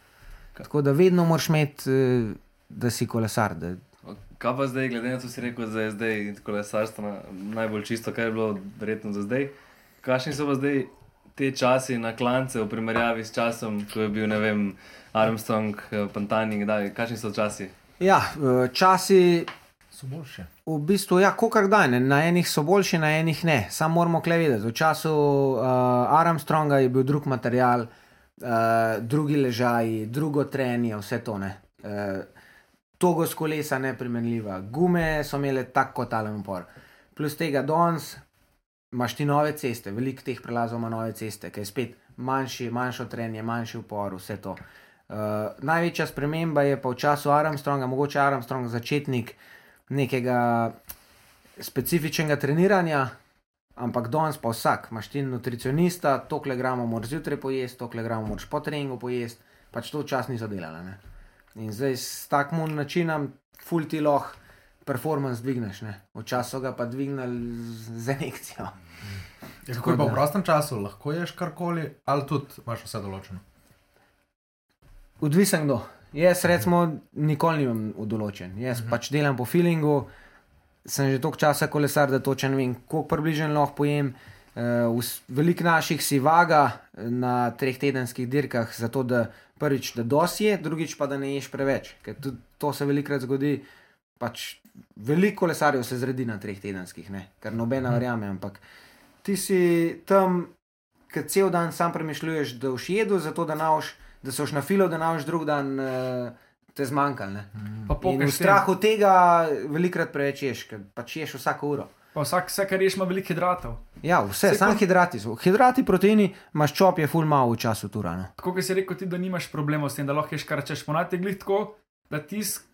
Tako da vedno moraš imeti, eh, da si kolesar. Da, Kaj pa zdaj, glede na to, si rekel, da je zdaj kolesarstvo na- najbolj čisto, kar je bilo verjetno za zdaj. Kakšni so pa zdaj te časi na klance v primerjavi s časom, ko je bil, vem, Armstrong, eh, Pantani, kdaj, kakšni so časi? Ja, eh, časi So boljše. v bistvu, ja, kakor kdaj, ne. na enih so boljši, na enih ne. Sam moramo kle vedeti. V času uh, Armstronga je bil drug material, uh, drugi ležaji, drugo trenje, vse to ne. Uh, togo z kolesa neprimenljiva, gume so imele tako talen upor. Plus tega danes imaš ti nove ceste, veliko teh prelazov ima nove ceste, ki je spet manjši, manjšo trenje, manjši upor, vse to. Uh, največja sprememba je pa v času Armstronga, mogoče Armstrong začetnik nekega specifičnega treniranja, ampak danes pa vsak, imaš ti nutricionista, toliko gramov moraš zjutraj pojesti, toliko gramov moraš po treningu pojesti, pač to včasih niso delali. Ne? In zdaj s takim načinom, full ti lahko performance dvigneš, ne? včasih so ga pa dvignili z, injekcijo. *laughs* Ja, kako je pa v prostem času, lahko ješ karkoli, ali tudi imaš vse določeno? Odvisen kdo. Jaz, recimo, nikoli nimam določen. Jaz uh -huh. pač delam po feelingu, sem že toliko časa kolesar, da točno ne vem, koliko približno lahko pojem. Uh, Veliko naših si vaga eh, na treh tedenskih dirkah, zato da prvič, da dosje, drugič pa da ne ješ preveč. Ker tudi to se velikokrat zgodi. Pač veliko kolesarjev se zredi na treh tedenskih, ne? ker nobena Mhm. verjame. Ampak ti si tam, ker cel dan sam premišljuješ, da boš jedel, zato da nauš da so na filo, da naš drug dan uh, te zmanjkali. ne. pa In v strahu tega velikrat preveč ješ, ker pač ješ vsako uro. Pa vsak, vse, kar ješ, ima veliko hidratov. Ja, vse, Saj samo hidrati so. Hidrati, proteini, maščob je full malo v času tura. No. Tako kot si rekel, ti, da nimaš problemov s tem, da lahko ješ kar češ. Ponati glih tako, da tisti,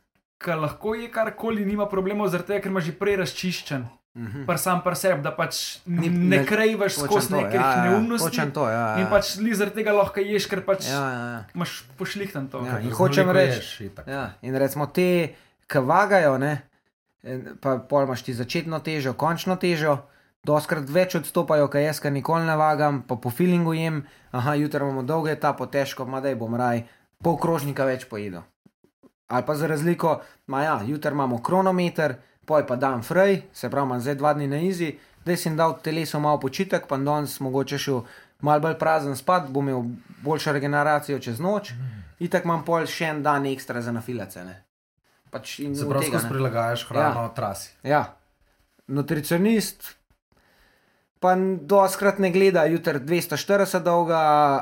ki lahko je karkoli, nima problemov, zaradi tega, ker ima že prej razčiščen. Mhm. Pa sam pa sebi, da pač ne, ne krajvaš skozi to, neke ja, ja, neumnosti. To, ja, ja. In pač li zaradi tega lahko ješ, ker pač Ja, ja, ja. imaš pošlihtan to. Ja, in hočem reči. Ja, in recimo te, ki vagajo, ne, pa pol imaš ti začetno težo, končno težo, doskrat več odstopajo, kaj jaz, ki nikoli ne vagam, pa po feelingu jem, aha, jutri imamo dolge etape, težko, madaj bom raj, pol krožnika več pojedel. Ali pa za razliko, ma ja, jutri imamo kronometer, poj pa dan fraj, se pravi, imam zdaj dva dni na izi, zdaj sem dal telesu malo počitek, pa danes mogoče šel malo bolj prazen spat, bom imel boljšo regeneracijo čez noč. Itak imam pol še en dan ekstra za nafilace. Ne. Pač in Se od prav tega, skozi ne. prilagajaš hrano ja. trasi. Ja, nutricionist. Pa doskrat ne gleda, jutri 240 dolga,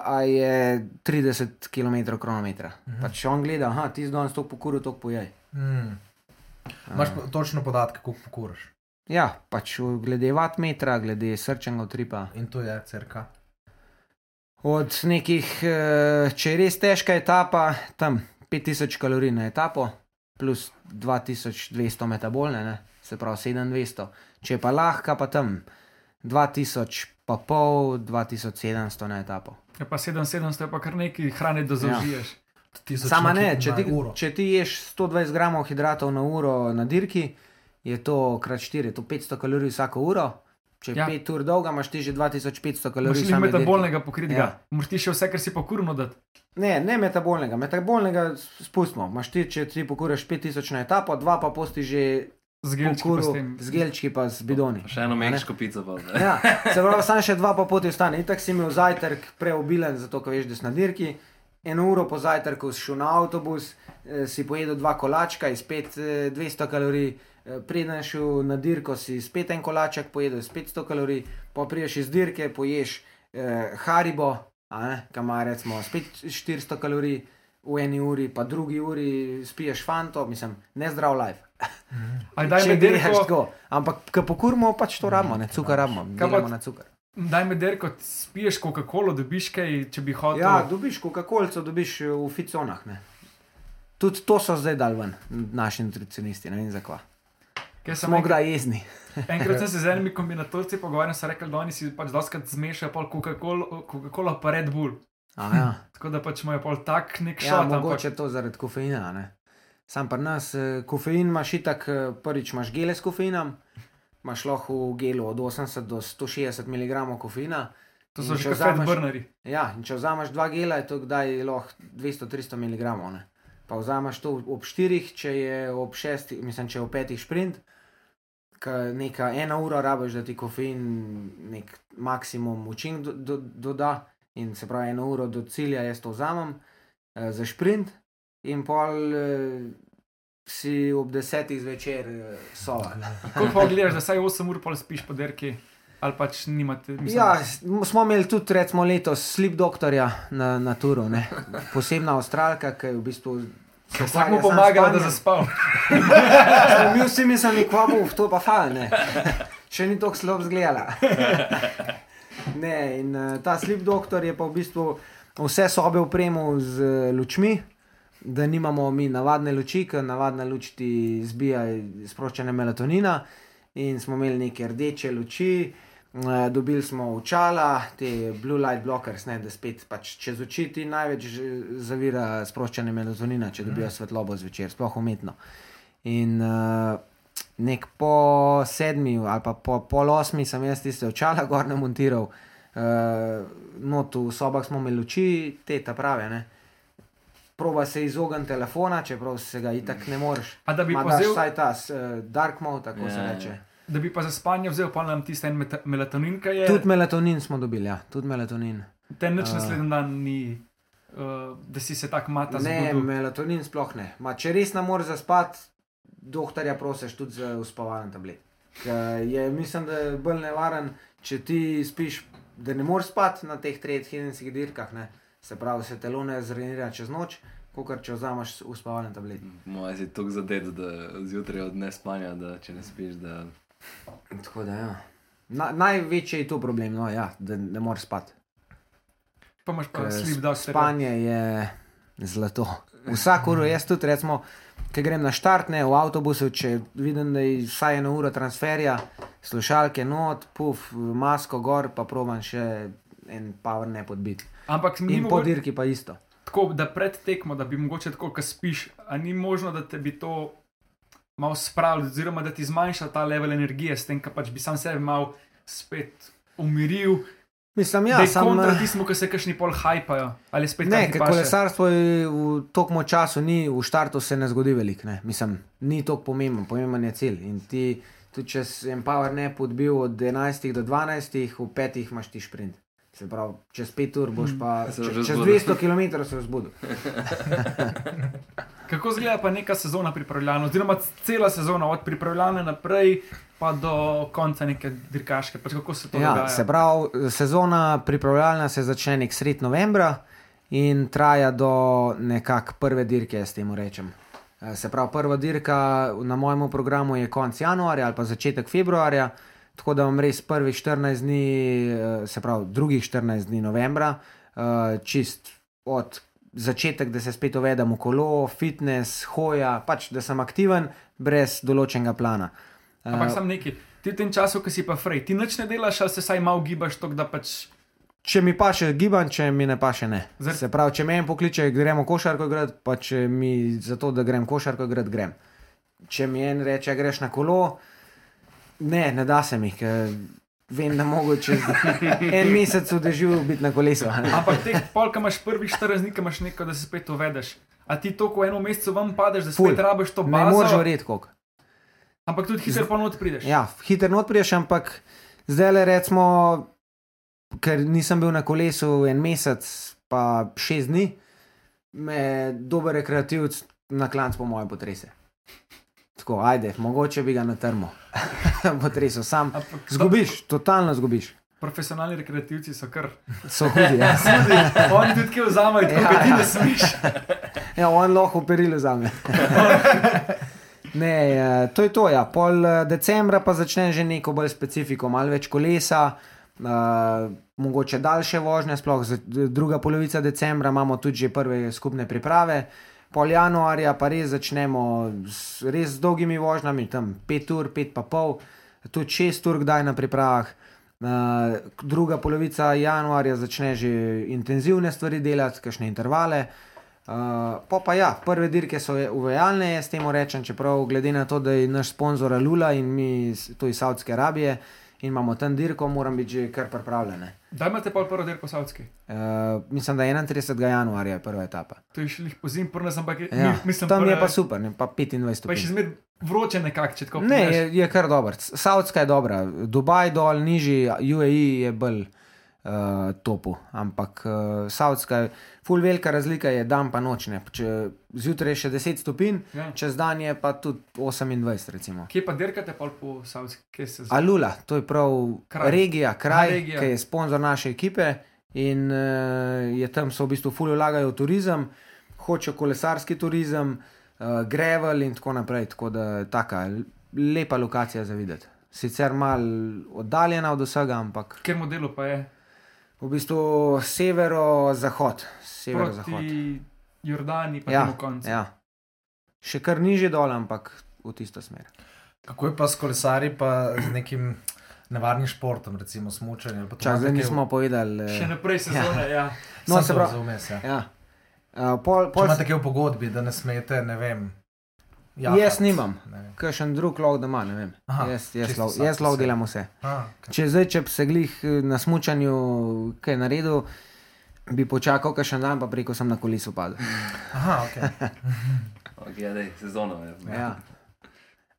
a je 30 km kronometra. Mhm. Pač on gleda, aha, ti zdaj to pokuru, to pojej. Mm. Imaš pa točno podatke, koliko pokuraš. Ja, pač glede vatmetra, glede srčnega utripa. In to je crka. Od nekih, eh, če je res težka etapa, tam 5000 kalorij na etapo, plus 2200 metabolne, ne? se pravi 7200. Če je pa lahka, pa tam 2000, pa pol, 2700 na etapo. Je pa 7700, je pa kar nekaj hrane, da zaužiješ. Tisoč Sama ne, če ti, uro. če ti ješ 120 gramov hidratov na uro na dirki, je to krat 4, to 500 kalorij vsako uro. Če je Ja. 5 ur dolga, imaš ti že 2500 Moraš kalorij. ti same dirke. metabolnega pokritega. Ja. Moraš ti še vse, kar si pokurno dati. Ne, ne metabolnega. Metabolnega spustimo. Imaš ti, če ti pokuraš 5000 na etapo, dva pa posti že Z gelčki tem. z gelčki pa z bidoni. Še eno ne? mehko pico pa zdaj. Ja, *laughs* se pravi, sam še dva pa poti ostane. Itak si imel zajtrk preobilen, zato ker veš, da si na dirki. Eno uro po zajtrku si šel na avtobus, eh, si pojedel dva kolačka, eh, 200 kalorij, eh, preden si šel na dirko, si spet en kolaček pojedel, spet 100 kalorij, pa priješ iz dirke, poješ eh, haribo, kam ima recimo spet 400 kalorij v eni uri, pa drugi uri spiješ fanto, mislim, ne zdrav life. Če me greš derko, tako. Ampak, ko pokurimo, pač to rabimo, ne cukor rabimo, Kaj pa- delamo na cukor. Daj me derko, spiješ Coca-Colo, dobiš kaj, če bi hotel. Ja, dobiš Coca-Cola, dobiš eh, v ficonah. Ne. Tudi to so zdaj dal ven, naši nutricionisti, ne vem sem Smo enkrat, kdaj jezni. *laughs* enkrat sem se z enimi kombinatorci pogovarjal, so rekli, da oni si pač doskrat zmešajo pol Coca-Cola Coca pa Red Bull. A, ja. *laughs* Tako da pač imajo pol tak nek ja, šot. mogoče to zaradi kofeina. Ne. Sam pri nas eh, kofein imaš itak, eh, prvič imaš gele s kofeinom, imaš lahko v gelu od 80 do 160 mg kofeina. To so že vzameš- burneri. Ja, in če vzameš dva gela, je to kdaj lahko 200-300 mg. Ne. Pa vzameš to ob 4, če je ob 6, mislim, če je ob 5 sprint, ka neka ena ura rabiš, da ti kofein nek maksimum učinek do, do, doda. In se pravi, eno uro do cilja jaz to vzamem eh, za sprint, in pol eh, si ob desetih zvečer eh, sova. Ko pa gledaš, da saj 8 ur pol spiš po derki, ali pač nimate. mislim, Ja, smo imeli tudi recimo letos slip doktorja na, na turu, ne. posebna avstralka, ki je v bistvu. Vsak mu pomagala, da zaspal. *laughs* Mi vsi mislili, kva bo, to pa fal, ne. *laughs* Še ni tako slabo zgledala. *laughs* Ne, in uh, ta slip doktor je pa v bistvu vse sobe opremil z uh, lučmi, da nimamo mi navadne luči, ker navadna luč ti zbija sproščanje melatonina. In smo imeli neke rdeče luči, uh, dobili smo očala, te blue light blockers, ne, da spet pač čez oči ti največ zavira sproščanje melatonina, če dobijo svetlobo zvečer, sploh umetno. In uh, nek po sedmi ali pa po pol osmi sem jaz tiste očala gor namontiral, uh, not v sobah smo imeli luči, te ta prave. Ne? Proba se izogniti telefona, čeprav se ga itak ne moreš. A da bi pa vzel, vsaj ta uh, dark mode, tako Ja, se ja. reče. da bi pa za spanje vzel pa nam tisti meta- melatonin, ki je. Tudi melatonin smo dobili, ja, tudi melatonin. Ten nič A. naslednji dan ni, uh, da si se tak mata Ne, zbudil. melatonin sploh ne. Ma, če res ne moreš zaspati, doktorja prosiš tudi za uspavalen tablet. Je, mislim, da je bolj nevaren, če ti spiš, da ne moreš spati na teh treh hidenskih dirkah, ne. Se pravi, se telo ne zrenira čez noč, kot če vzameš uspavalen tablet. Moje si tako zadet, da zjutraj od nespanja, da če ne spiš, da Tako da, ja. Na, največji je to problem, no, ja, da ne moreš spati. Pa imaš pa Ker slip doctor. Spanje je zlato. Vsak uro, jaz tudi, recimo, ki grem na štart, ne v avtobusu, če vidim, da je vsaj eno uro transferja, slušalke not, puf, masko gor, pa proban še en power ne podbiti. Ampak ni In po dirki pa isto. tako, da pred tekmo, da bi mogoče tako, ko spiš, a ni možno, da te bi to malo spravil, oziroma da ti zmanjša ta level energije, s tem, da pač bi sam sebe mal spet umiril. Mislim, Ja, da je sam, kontra tismu, ki se kašni pol hajpajo. Ne, ker kolesarstvo je v tokom času, ni, v štartu se ne zgodi veliko. ne. Mislim, ni tako pomemben, pomemben je cilj. In ti Tudi če si en power nap odbil od 11 do 12, v petih imaš ti sprint. Se pravi, čez 5 ur boš pa, Se če, boš že čez zbudil. 200 km se zbudil. Kako izgleda pa neka sezona pripravljalna, oziroma cela sezona, od pripravljalne naprej pa do konca neke dirkaške. Pač kako se to Ja, dogaja? se pravi, sezona pripravljalna se začne nek sred novembra in traja do nekak prve dirke, s tem rečem. Eh, Se pravi, prva dirka na mojem programu je konec januarja ali pa začetek februarja, tako da vam res prvih 14 dni, eh, se pravi, drugih 14 dni novembra, eh, čist od začetek, da se spet uvedem v kolo, fitness, hoja, pač da sem aktiven, brez določenega plana. Eh, Ampak sam neki, ti v tem času, ki si pa frej, ti nič ne delaš, ali se saj malo gibaš, to da pač. Če mi pa še gibam, če mi ne pa še ne. Zar- Se pravi, če me en pokliče, gremo košarko igrati, pa če mi za to, da grem košarko igrati, grem. Če mi en reče, greš na kolo, ne, ne da se mi, ker vem, da mogo čez en mesec v dežju biti na kolesu. ne. Ampak teh pol, ki imaš prvih 14 dni, ki imaš neko, da se spet uvedeš. A ti to, ko eno mesecu vam padeš, da Ful. spet rabiš to Ne bazo. moreš verjeti, koliko. Ampak tudi hitro not prideš. Ja, hiter not priješ, ampak zdaj le recimo, ker nisem bil na kolesu en mesec, pa šest dni, me dober rekreativc na klanc po moje potrese. Tako, ajde, mogoče bi ga na trmo *laughs* potresel, sam. Zgubiš, totalno zgubiš. Profesionalni rekreativci so kar. So hudi. Ja, *laughs* Tudi oni tudi kje vzamajo, tako Ja, kot ti ja. ne smeš. *laughs* ja on lahko perilo za me. Ne, eh, to je to. Ja. Pol eh, decembra pa začne že neko bolj specifiko, malo več kolesa, uh, mogoče daljše vožnje, sploh druga polovica decembra imamo tudi že prve skupne priprave. Pol januarja pa res začnemo z res dolgimi vožnjami, tam 5 ur, 5 pa pol, tudi 6 ur kdaj na pripravah. Uh, druga polovica januarja začne že intenzivne stvari delati, kakšne intervale. Uh, pa pa ja, prve dirke so uvajalne, jaz temu rečem, čeprav glede na to, da je naš sponzor Lula in mi to iz Saudske Arabije in imamo tam dirko, moram biti že kar pripravljene. Da imate pol prvo del po Savski. Uh, mislim, da je 31. januarja je prva etapa. To je šli po zim, prvo sem pa Ja, mi, mislim, tam je prve- pa super, ne, pa 25 Pa je še zmer vroče nekako, če tako Ne, pogledaš. je, je kar dober. Saudska je dobra, Dubaj dol, nižji, UAE je bolj uh, topu, ampak uh, Saudska je, full velika razlika je dan pa noč. Če zjutraj je še 10 stopinj, Ja. čez dan je pa tudi 28, recimo. Kje pa dirkate pol po Savski? Kje se Alula, to je prav Kraj. regija, kraj, regija. ki je sponzor naše ekipe in uh, je tam so v bistvu fully vlagajo v turizem, hočejo kolesarski turizem, uh, gravel in tako naprej. Tako da je taka lepa lokacija za videti. Sicer mal oddaljena od vsega, ampak Ker modelu pa je v bistvu severo-zahod. Severo-zahod. Jordani, pa Ja, temu koncu. ja. Še kar niže dol, ampak v tisto smer. Kako je pa s kolesari, pa z nekim nevarnim športom, recimo smočanjem? ali pa to Čas, zdaj kaj v- nismo povedali. Še eh, naprej sezone, ja. No, Samo se pravi- vmes, ja. Ja. Uh, pol, Če pol, imate kaj v pogodbi, da ne smete, ne vem. Jaz nimam. Ne vem. Kakšen drug lov doma, ne vem. Aha, jaz jaz, lov, jaz lov delam vse. A, ok. Če zdaj, če bi se glih eh, na smutnju kaj naredil, bi počakal kakšen dan, pa preko sem na kolesu padel. Aha, ok. *laughs* Okay, ja, dej, sezono je. Ja.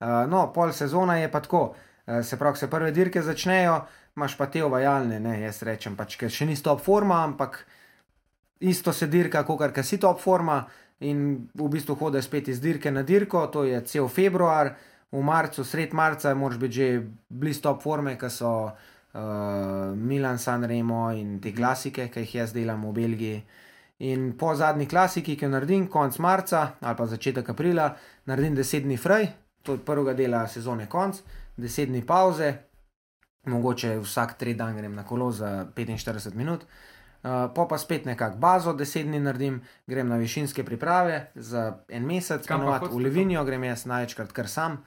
Uh, no, pol sezona je pa tako. Uh, se pravi, se prve dirke začnejo, imaš pa te uvajalne, ne, jaz rečem, pač, ker še ni top forma, ampak isto se dirka, kot kar si top forma. In v bistvu hodiš spet iz dirke na dirko, to je cel februar, v marcu, sred marca, moraš biti že blizu top forme, ki so uh, Milan, San Remo in te klasike, ki jih jaz delam v Belgiji. In po zadnji klasiki, ki jo naredim, konec marca ali pa začetek aprila, naredim 10 dni fraj, to je prvega dela sezone konc, 10 dni pauze, mogoče vsak tri dan grem na kolo za 45 minut. Uh, po pa spet nekako bazo, deset dni naredim, grem na višinske priprave za en mesec, ponovadi v Livinijo, grem jaz največkrat kar sam.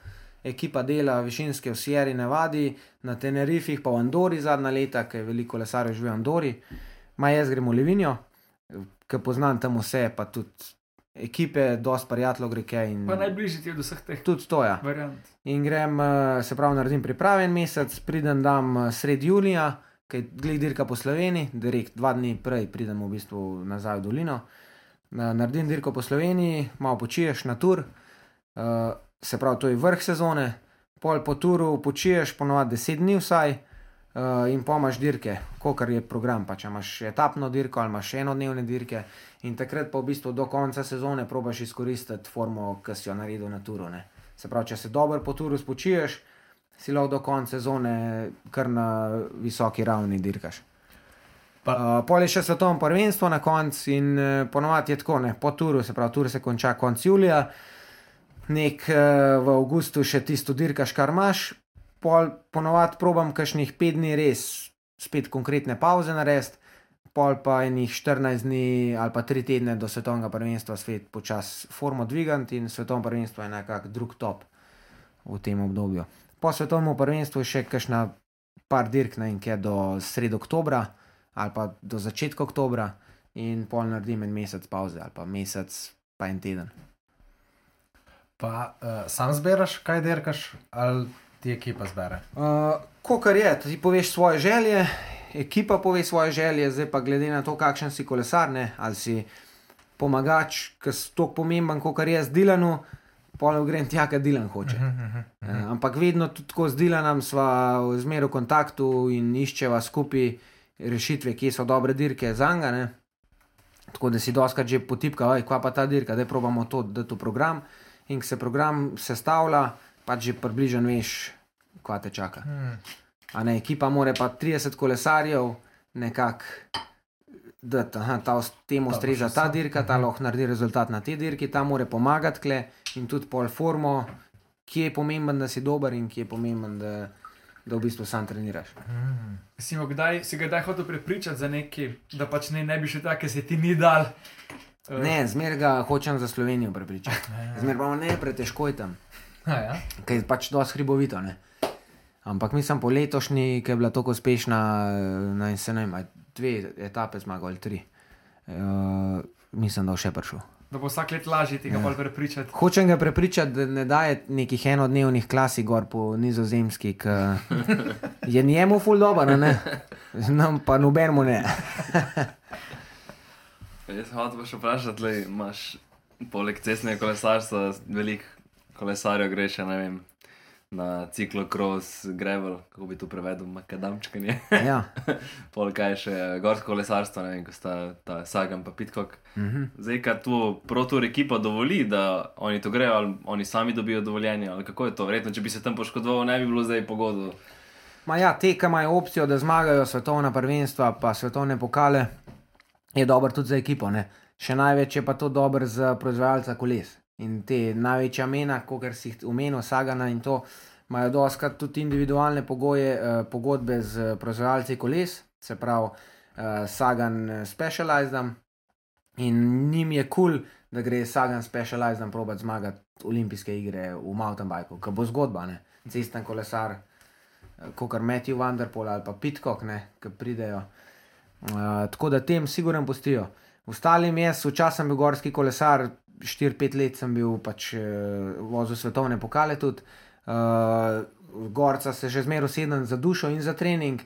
Ekipa dela višinske v Sierra Nevadi, na Tenerifih, pa v Andori zadnja leta, ker veliko lesarjev živi v Andori. Ma jaz grem v Livinijo, ker poznam tam vse, pa tudi ekipe, dosti prijateljev gre kaj. in- Pa najbližji ti od vseh teh Tudi to. Ja. variant. In grem, eh, se pravi, naredim priprave en mesec, pridem tam eh, sred julija, ki je dirka po Sloveniji, direkt dva dni prej pridem v bistvu nazaj v dolino. Na- Naredim dirko po Sloveniji, malo počiješ na tur, uh, se pravi, to je vrh sezone, pol po turu počiješ, ponovadi 10 dni vsaj, uh, in pomaš dirke, kot je program. Pa če imaš etapno dirko ali imaš enodnevne dirke, in takrat pa v bistvu do konca sezone probaš izkoristiti formo, ki si jo naredil na turu. Ne. Se pravi, če se dobro po turu spočiješ, si lahko do konca sezone kar na visoki ravni dirkaš. Pa- Uh, pol je še svetovno prvenstvo na koncu in uh, ponovadi je tako, ne, po turu, se pravi, tur se konča konec julija, nek uh, v avgustu še tisto dirkaš, kar imaš, pol ponovadi probam kakšnih pet dni res spet konkretne pauze narediti, pol pa enih 14 dni ali pa 3 tedne do svetovnega prvenstva svet počasi formo dvigant in svetovno prvenstvo je nekak drug top v tem obdobju. Po svetovnem prvenstvu še kakšna par dirk na enkje do sredo oktobra ali pa do začetka oktobra in pol naredim en mesec pauze ali pa mesec pa en teden. Pa uh, sam zbiraš, kaj derkaš, ali ti ekipa zbere? Uh, Ko kar je, ti poveš svoje želje, ekipa pove svoje želje, zdaj pa glede na to, kakšen si kolesar, ne, ali si pomagač, ki je tako pomemben, kot je jaz Dilanu, polno grem tja, kaj Dilan hoče. Uh, ampak vedno tudi tako z Dilanom sva zmeraj v kontaktu in iščeva skupaj rešitve, kje so dobre dirke za njega. Tako da si doskrat že potipka, kva pa ta dirka, da probamo to, da to program. In ko se program sestavlja, pač že približno veš, kva te čaka. Hmm. A ne, ekipa mora pa 30 kolesarjev nekako. Da, aha, ta temu Ta bo ustreza ta dirka, ta lahko naredi rezultat na tej dirki, ta mora pomagati kle in tudi pol formo, kje je pomemben, da si dober in kje je pomemben, da, da v bistvu sam treniraš. Si, mu kdaj, si ga kdaj hotel prepričati za nekaj, da pač ne, ne bi še tako, se ti ni dal. Eh, Ne, zmer ga hočem za Slovenijo prepričati. Zmer pa ne, pretežko je tam, ja? ker je pač dosti hribovito. Ne? Ampak mislim, po letošnji, ki je bila tako uspešna, eh, naj se ne vem, dve etape zmagal ali tri. Uh, mislim, da bo še prišel. Da bo vsak let lažje tega Ja. bolj prepričati. Hočem ga prepričati, da ne daje nekih enodnevnih klasik gor po nizozemski, ki *laughs* je njemu ful dobro, ne? nam pa nobenemu ne. *laughs* Jaz sem hotel pa še vprašati, le imaš poleg cestnega kolesarstva veliko kolesarjev, greš še ne vem. Na ciklokros, gravel, kako bi to prevedel, makadamčkanje. Ja. *laughs* Pol kaj še gorsko kolesarstvo, ne vem, ko sta ta Sagan pa Pitcock. Mhm. Zdaj, kaj tu protur ekipa dovoli, da oni to grejo, ali oni sami dobijo dovoljenje, ali kako je to? Verjetno, če bi se tam poškodoval, ne bi bilo zdaj pogodo. Ma ja, te, ki imajo opcijo, da zmagajo svetovna prvenstva, pa svetovne pokale, je dobro tudi za ekipo. Ne? Še največ je pa to dobro za proizvajalca koles. In te največja mena, kot si jih omenil, Sagana in to, imajo doskrat tudi individualne pogoje, eh, pogodbe z proizvajalci koles, se pravi eh, Sagan eh, Specialized. In njim je kul, cool, da gre Sagan Specialized probat zmagati olimpijske igre v mountain bikeu, ki bo zgodba, ne? cesten kolesar kot Matthew Vanderpool ali pa Pitcock, ki pridejo. Uh, tako da tem sigurno pustijo. Ostalim jaz, včasih bil gorski kolesar, 4-5 let sem bil pač uh, vozil svetovne pokale tudi. Uh, gorca se že zmeraj usedem za dušo in za trening.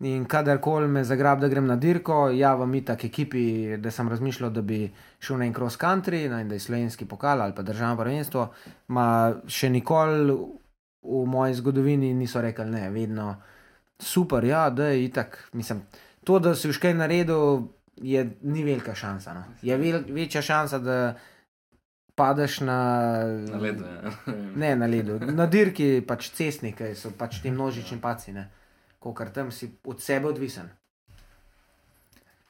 In kadarkoli me zagrab, da grem na dirko, javim mi tako ekipi, da sem razmišljal, da bi šel na en cross country, na en da je slovenski pokal ali pa državno prvenstvo. Ma še nikoli v moji zgodovini niso rekli ne, vedno super, ja, da je itak. Mislim, to, da si už kaj naredil, je, ni velika šansa. No. Je vel, večja šansa, da padeš na, Na ledu, ja. *laughs* Ne na ledu, na dirki, pač cestni, ki so pač ti množični paci, kot tam si od sebe odvisen.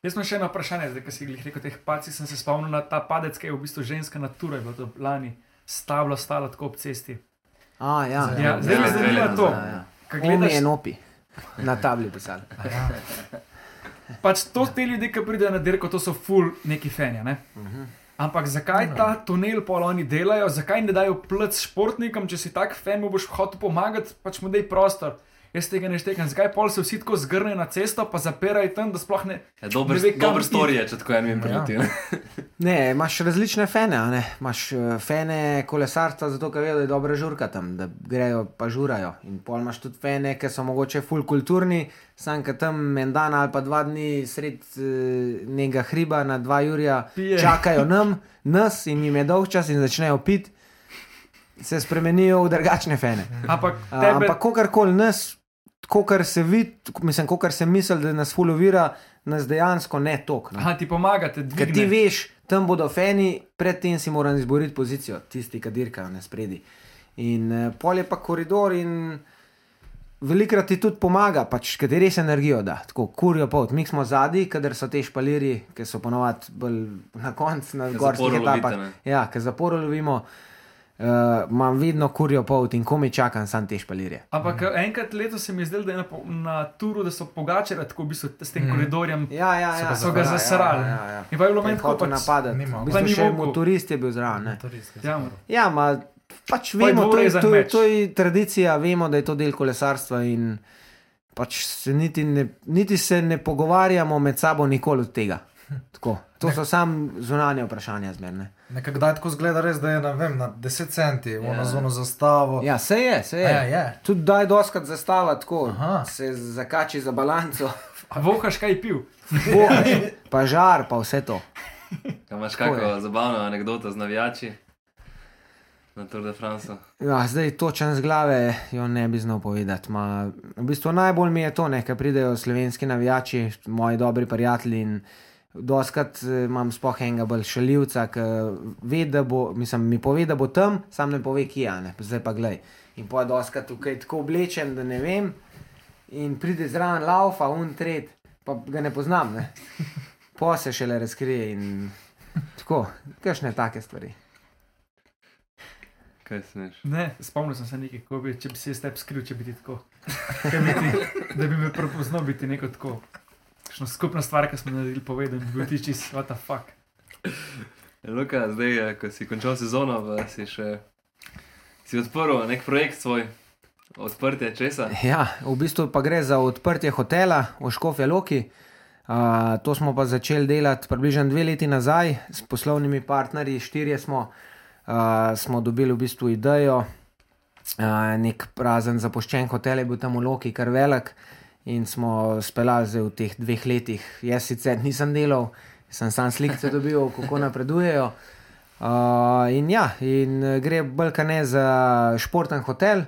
Jaz sem še eno vprašanje, zdaj, ki si jih rekel, teh pacih sem se spomnil na ta padec, ki je v bistvu ženska natura, je bilo to lani, stablo stalo tako ob cesti. A, ja, Ja, zdaj me ja, zanima ja, to. Ja, ja. Ko Omi gledaš, in opi, na tabli pisali. *laughs* pač to te ljudje, ki pridejo na dirko, to so full neki fenja. Ne? Ampak zakaj ta tunel pol oni delajo, zakaj ne dajo plc športnikom, če si tak fan, mu boš hotel pomagati, pač mu dej prostor. Jaz tega ne štekam, zakaj pol se vsi tako zgrnejo na cesto, pa zapirajo tam, da sploh ne. Ja, dober, Ne ve, dober story je, če tako en vem prileti. Ja. Ne, imaš različne fene, a ne? imaš eh, fene kolesarstva, zato ker vejo, da je dobra žurka tam, da grejo pa žurajo. In pol imaš tudi fene, ki so mogoče full kulturni, sam ki tam en dan ali pa dva dni sred eh, nekega hriba na dva jurja Pije. čakajo nam, nas in jim je dolg čas in začnejo piti. se spremenijo v drugačne fene. Ampak tebe, Ampak, kakorkoli nas, kar se vidi, mislim, kar se misli, da nas fulovira, nas dejansko ne tok. No. aha, ti pomagate, Ker ti veš, tam bodo feni, predtem si moram izboriti pozicijo, tisti, ki dirkajo na spredi. In uh, pol je pa koridor in velikrat ti tudi pomaga, pač, ker ti res energijo da, tako kurijo pot. Mi smo zadnji, kadar so te špaliri, ki so ponovadi bolj na koncu, na gorskih etapah. ne. Ja, ker zaporo lovimo. Uh, imam vedno kurijo pot in komi čakam sam te špalirje. Ampak eh, enkrat letos se mi je zdelo, da je na, na turu, da so pogačali tako v bistvu s tem Mhm. koridorjem. Ja, ja, ja. So ga zasrali. Ja, ja, ja. In pa je bilo Ko meni tako pač, napadati. V bistvu še motorist je bil zraven. Ja, Ja, ma, pač vemo, to je, to, je, to je tradicija, vemo, da je to del kolesarstva in pač se niti, ne, niti se ne pogovarjamo med sabo nikoli od tega. *laughs* Tako. To so samo zunanje vprašanja zmerne. Nekako kdaj tako zgleda, res, da je na, vem, na 10 centi, v Ja. ono zono zastavo. Ja, se je, se je. Ja, je. Tudi daj doskrat zastava tako, Aha. se zakači za balanco, *laughs* a vohaš kaj pil. bohaš, *laughs* pa žar, pa vse to. A imaš kakšno zabavno anegdoto z navijači na Tour de France? Ja, zdaj točen z glave jo ne bi znal povedati. Ma, v bistvu najbolj mi je to, ne, ker pridejo slovenski navijači, moji dobri prijatelji. in Doskrat eh, imam spoh enega bolj šaljivca, ki ve, da bo, mislim, mi pove, da bo tam, sam ne pove, kje je, ne, zdaj pa glej. In pa doskrat tukaj tako oblečen, da ne vem, in pride zraven laufa, un tret, pa ga ne poznam, ne. Po se šele razkrije in tako, kakšne take stvari. Kaj smeš? Ne, spomnil sem se nekaj, kako bi, če bi se jaz tebi skril, če bi ti tako. *laughs* Bi ti, da bi me prepoznal biti neko tako. Kakšno skupna stvar, ki smo naredili, povedal, bi bil ti čist, what the fuck. Luka, zdaj, eh, ko si končal sezono, si še si odprl nek projekt svoj, odprtje česa. Ja, v bistvu pa gre za odprtje hotela v Škofje Loki. Uh, to smo pa začeli delati približno dve leti nazaj s poslovnimi partnerji, štirje smo, uh, smo dobili v bistvu idejo. Uh, nek prazen zapuščen hotel je bil tam v Loki, kar velik, in smo speljali zdaj v teh dveh letih. Jaz sicer nisem delal, sem sam slike dobil, kako napredujejo. Uh, in ja, in eh, gre bolj kot ne za športen hotel.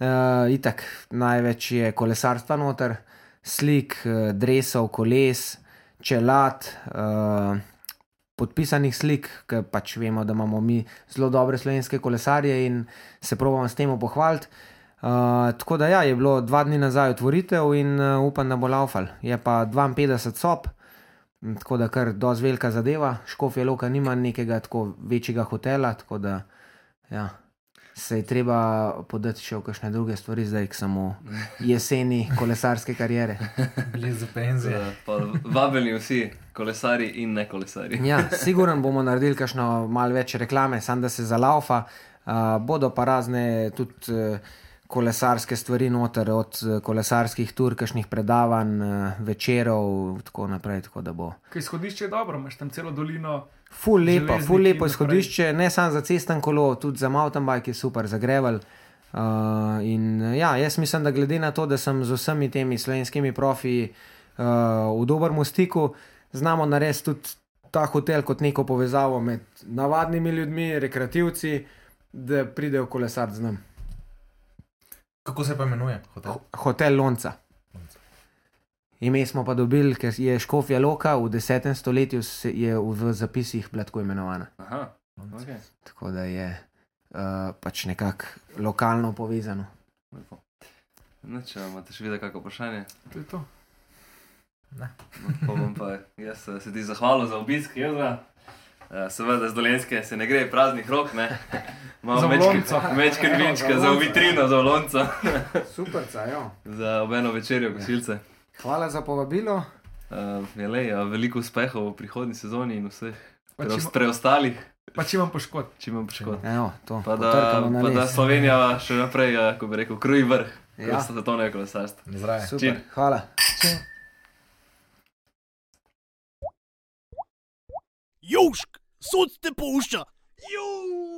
Uh, itak največ je kolesarstva noter, slik, uh, dresov, koles, čelad, uh, podpisanih slik, ker pač vemo, da imamo mi zelo dobre slovenske kolesarje in se pravimo s tem pohvaliti. Uh, tako da ja, je bilo dva dni nazaj otvoritev in uh, upam, da bo laufal. Je pa 52 sob, tako da kar dosti velika zadeva. Škofje Loka nima nekega tako večjega hotela, tako da ja, se je treba podati še v kakšne druge stvari, zdaj samo jeseni kolesarske kariere. Blizu penzije. Pa Vabljeni vsi, kolesari in ne kolesari. Ja, sigurno bomo naredili kakšno malo več reklame, samo da se zalaufa. Uh, bodo pa razne tudi uh, kolesarske stvari noter, od uh, kolesarskih tur, kakšnih predavanj, uh, večerov in tako naprej. Tako bo Kaj izhodišče je dobro, imaš tam celo dolino. ful lepo, ful in lepo izhodišče, ne samo za cesten kolo, tudi za mountain bike je super, za grevel. Uh, in uh, ja, jaz mislim, da glede na to, da sem z vsemi temi slovenskimi profiji uh, v dobrem stiku, znamo narediti tudi ta hotel kot neko povezavo med navadnimi ljudmi, rekreativci, da pridejo kolesar z nami. Kako se pa imenuje hotel? Hotel Lonca. Ime smo pa dobili, ker je Škofja Loka v 10. stoletju se je v zapisih bila tako imenovana. Aha, okay. Tako da je uh, pač nekako lokalno povezano. lepo. No, če imate še videti kakšno vprašanje, To je to. no, pa bom pa jaz eh, se ti zahvalil za obisk, Jezra. Uh, seveda, z dolenske se ne gre praznih rok, ne. *laughs* Za. Več krvinčka *laughs* za v vitrino, za olonco, *laughs* Super, ja. za obeno večerjo, kosilce. Hvala za povabilo. Uh, je le, uh, veliko uspehov v prihodnji sezoni in vseh preos, preostalih, pa če imam poškodb. če imam poškodb. Evo, to, Pa da, pa da. Slovenija še naprej, uh, ko bi rekel, kruji vrh, Ja. ja. svetovnega kolesarstva. Zraje. Super, Čim. hvala. Južk, sod te pušča. Juuu.